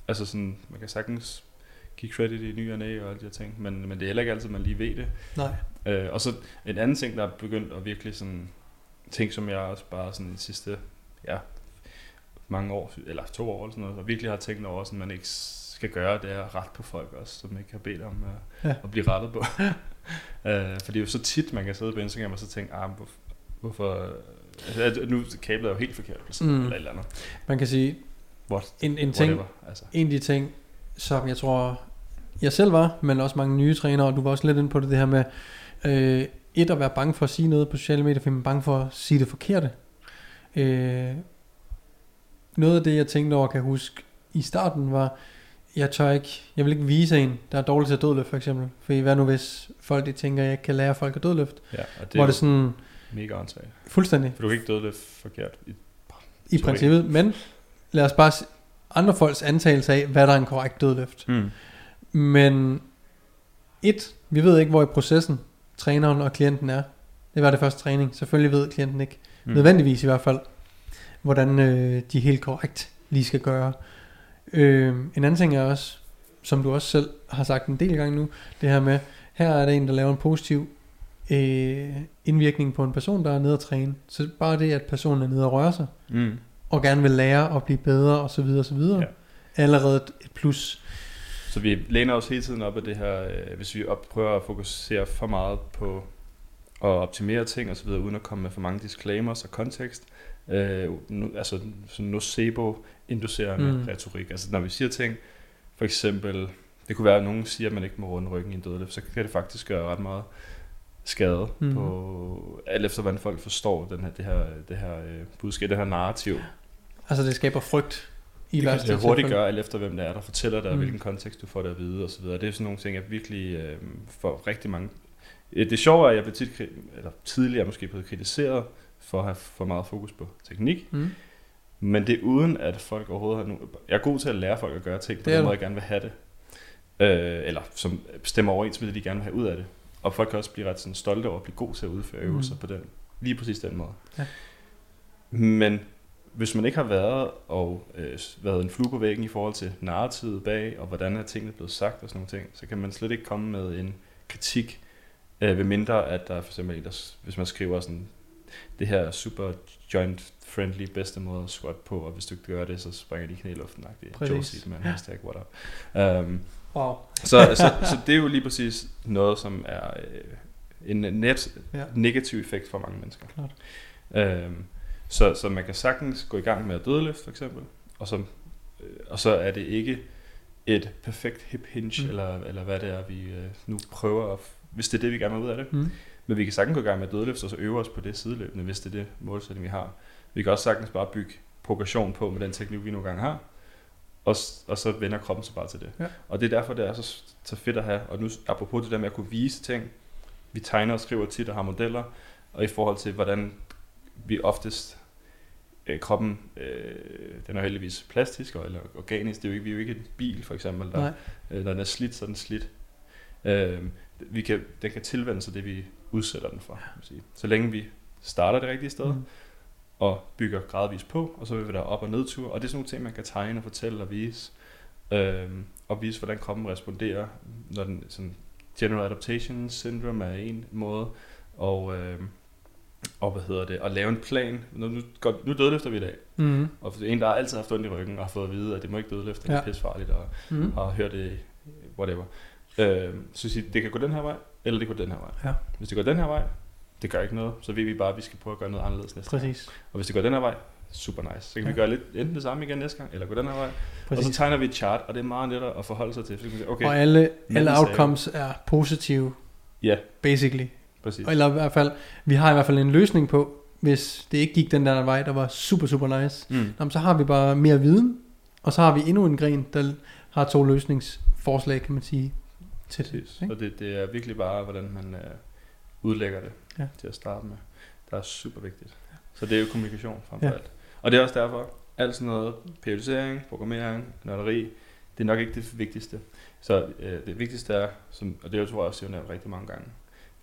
altså sådan, man kan sagtens give credit i ny og næ og alle de her ting, men, men det er heller ikke altid, man lige ved det. nej. Øh, og så en anden ting, der er begyndt at virkelig sådan, ting som jeg også bare sådan de sidste, ja, mange år, eller to år eller sådan noget, og virkelig har tænkt over, sådan man ikke skal gøre, det er at rette på folk også, som ikke har bedt om uh, Ja. at blive rettet på. uh, for det er jo så tit, man kan sidde på Instagram og så tænke, ah, men hvor, hvorfor, altså, at nu kablet er jo helt forkert, placeret, Mm. eller eller andet. Man kan sige, What, en, en ting, whatever, altså. en af de ting, som jeg tror, jeg selv var, men også mange nye trænere, og du var også lidt inde på det, det her med, øh, et at være bange for at sige noget på sociale medier, fordi man er bange for at sige det forkerte. Øh, noget af det, jeg tænkte over, kan jeg huske, i starten var, jeg tør ikke, jeg vil ikke vise en, der er dårlig til at dødløfte for eksempel. For hvad nu hvis folk de tænker, at jeg kan lære folk at dødløfte? Ja, og det Hvor er det sådan, mega åndssvagt. fuldstændig, For du kan ikke dødløfte forkert. I- i princippet. Men lad os bare andre folks antagelse af, hvad der er en korrekt dødløft. Mm. Men et, vi ved ikke, hvor i processen træneren og klienten er. Det var det første træning. Selvfølgelig ved klienten ikke, mm. nødvendigvis i hvert fald, hvordan øh, de helt korrekt lige skal gøre. Øh, en anden ting er også, som du også selv har sagt en del gange nu, det her med, her er der en, der laver en positiv øh, indvirkning på en person, der er nede at træne. Så bare det, at personen er nede og rører sig, Mm. og gerne vil lære at blive bedre, og så videre, og så videre, Ja. er allerede et plus. Så vi læner os hele tiden op af det her, øh, hvis vi op, prøver at fokusere for meget på at optimere ting og så videre, uden at komme med for mange disclaimers og kontekst. Øh, nu, altså sådan nocebo-inducerende Mm. retorik. Altså når vi siger ting, for eksempel, det kunne være, at nogen siger, at man ikke må runde ryggen i en dødløft, så kan det faktisk gøre ret meget skade Mm. mm. på, alt efter hvordan folk forstår den her, det her, det her øh, budskab, det her narrativ. Altså det skaber frygt i det kan det hurtigt gøre, alt efter hvem det er, der fortæller dig, Mm. hvilken kontekst du får det at vide osv. Det er sådan nogle ting, jeg virkelig øh, får rigtig mange... Det sjove er, at jeg blev tit, eller tidligere måske blevet kritiseret for at have for meget fokus på teknik, Mm. men det er uden, at folk overhovedet har... Nu, jeg er god til at lære folk at gøre ting på den måde, jeg gerne vil have det. Øh, eller som stemmer overens med det, de gerne vil have ud af det. Og folk kan også blive ret sådan, stolte over at blive god til at udføre Mm. øvelser mm. på den, lige præcis den måde. Ja. Men hvis man ikke har været og øh, været en flue på væggen i forhold til narrativet bag, og hvordan er tingene blevet sagt og sådan nogle ting, så kan man slet ikke komme med en kritik, øh, ved mindre at der er for eksempel en, der, hvis man skriver sådan, det her er super joint friendly bedste måde at squat på, og hvis du ikke gør det, så springer de knæ i luften. Præcis. Joe Seedman, hashtag what up. Um, Wow. så, så, så det er jo lige præcis noget, som er øh, en net Ja. negativ effekt for mange mennesker. Klart. Øhm, så, så man kan sagtens gå i gang med at dødløfte for eksempel, og så, øh, og så er det ikke et perfekt hip hinge, Mm. eller, eller hvad det er, vi øh, nu prøver at, hvis det er det, vi gerne vil ud af det. Mm. Men vi kan sagtens gå i gang med at dødløfte, og så øve os på det sideløbende, hvis det er det målsætning, vi har. Vi kan også sagtens bare bygge progression på med den teknik, vi nogle gange har, og, og så vender kroppen sig bare til det. Ja. Og det er derfor, det er så, så fedt at have, og nu apropos det der med at kunne vise ting, vi tegner og skriver tit og har modeller, og i forhold til, hvordan vi oftest, øh, kroppen, øh, den er heldigvis plastisk og, eller organisk, det er jo ikke, vi er jo ikke en bil for eksempel, der, Nej. øh, når den er slidt, så er den slidt. Øh, vi kan, den kan tilvende sig det, vi udsætter den for. man sige. Så længe vi starter det rigtige sted, Mm. og bygger gradvist på, og så vil vi der op- og nedtur. Og det er sådan nogle ting, man kan tegne og fortælle og vise. Øhm, og vise, hvordan kroppen responderer, når den sådan, General Adaptation Syndrome er en måde, og, øhm, og hvad hedder det, at lave en plan. Nu, nu, går, nu dødløfter vi i dag, Mm. og en, der har altid haft ondt i ryggen, og har fået at vide, at det må ikke dødløfte, det er Ja. pissefarligt, og Mm. har hørt det, whatever. Øhm, så sige, det kan gå den her vej, eller det kan gå den her vej. Ja. Hvis det går den her vej, det gør ikke noget, så ved vi bare, at vi skal prøve at gøre noget anderledes næste gang. Præcis. Og hvis det går den her vej, super nice. Så kan ja. Ja. vi gøre lidt enten det samme igen næste gang, eller gå den her vej. Præcis. Og så tegner vi et chart, og det er meget lettere at forholde sig til. Så kan sige, okay, Og alle, alle outcomes er positive, ja, basically. Præcis. Eller i hvert fald, vi har i hvert fald en løsning på, hvis det ikke gik den der vej, der var super, super nice. Mm. Jamen, så har vi bare mere viden, og så har vi endnu en gren, der har to løsningsforslag, kan man sige, til det. Ikke? Og det, det er virkelig bare, hvordan man øh, udlægger det Ja. til at starte med. Der er super vigtigt. Så det er jo kommunikation frem for Ja. alt. Og det er også derfor, alt sådan noget periodisering, programmering, nørderi, det er nok ikke det vigtigste. Så øh, det vigtigste er, som, og det tror jeg også, jeg har nævnt rigtig mange gange,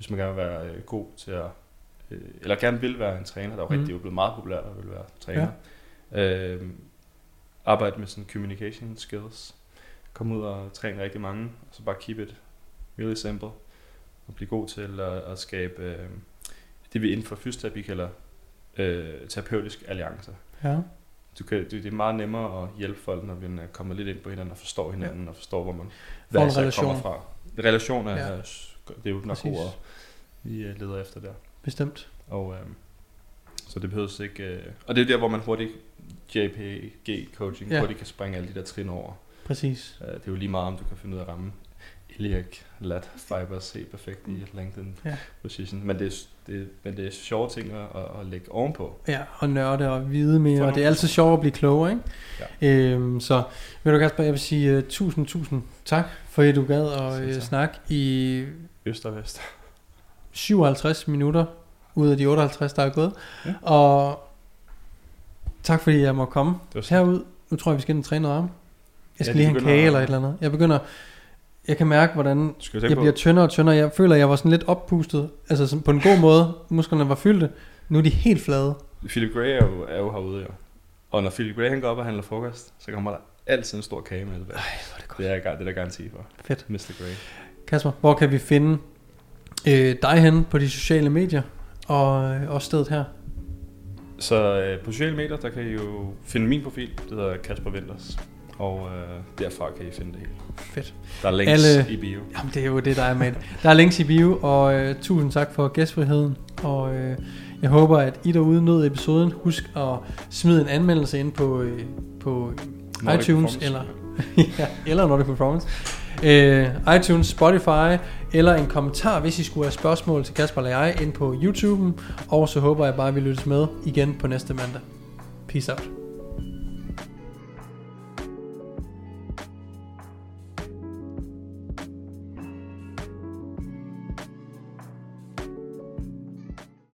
hvis man gerne vil være øh, god til at, øh, eller gerne vil være en træner, der er jo Mhm. rigtig, er jo blevet meget populært at vil være træner. Ja. Øh, arbejde med sådan communication skills. Kom ud og træne rigtig mange, og så bare keep it really simple. Og blive god til at, at skabe øh, det, vi inden for fysioterapi kalder øh, terapeutisk alliance. Ja. Du kan, det, det er meget nemmere at hjælpe folk, når man er kommet lidt ind på hinanden og forstår hinanden, ja. og forstår, hvor man en især kommer fra. Relation er, Ja. ja. Det er jo nok Præcis. ordet, vi øh, leder efter der. Bestemt. Og, øh, så det behøves ikke... Øh, og det er der, hvor man hurtigt JPG coaching, Ja. hurtigt kan springe alle de der trin over. Præcis. Uh, det er jo lige meget, om du kan finde ud af at ramme iliac, lat, fibers helt perfekt i lengthen Ja. position. Men det, er, det, men det er sjove ting at, at, lægge ovenpå. Ja, og nørde og vide mere, og det er altid sjovt at blive klogere, ikke? Ja. Øhm, så ved du Kasper, jeg vil sige uh, tusind, tusind tak, for at du gad at uh, snakke i Øst og vest. 57 minutter ud af de 58, der er gået. Ja. Og tak fordi jeg må komme Det herud. Nu tror jeg, vi skal ind og træne noget arm. Jeg skal Ja, lige have en kage at- eller et eller andet. Jeg begynder... Jeg kan mærke, hvordan jeg jeg bliver tyndere og tyndere. Jeg føler, at jeg var sådan lidt oppustet. Altså sådan på en god måde. Musklerne var fyldte. Nu er de helt flade. Philip Gray er jo, er jo herude, jo. Og når Philip Gray han går op og handler frokost, så kommer der altid en stor kage med tilbage. Ej, hvor er det godt. Det er, det er der garanti for. Fedt. Mr. Gray. Kasper, hvor kan vi finde øh, dig hen på de sociale medier? Og øh, også stedet her. Så øh, på sociale medier, der kan I jo finde min profil. Det hedder Kasper Winters. Og øh, derfra kan I finde det hele. Fedt. Der er links Alle- i bio. Jamen, det er jo det, der er med. Der er links i bio, og øh, tusind tak for gæstfriheden. Og øh, jeg håber, at I derude nød episoden. Husk at smide en anmeldelse ind på, øh, på Nordic iTunes eller, ja, eller Nordic Performance. Øh, iTunes, Spotify, eller en kommentar, hvis I skulle have spørgsmål til Kasper eller jeg, ind på YouTube'en. Og så håber jeg bare, at vi lyttes med igen på næste mandag. Peace out.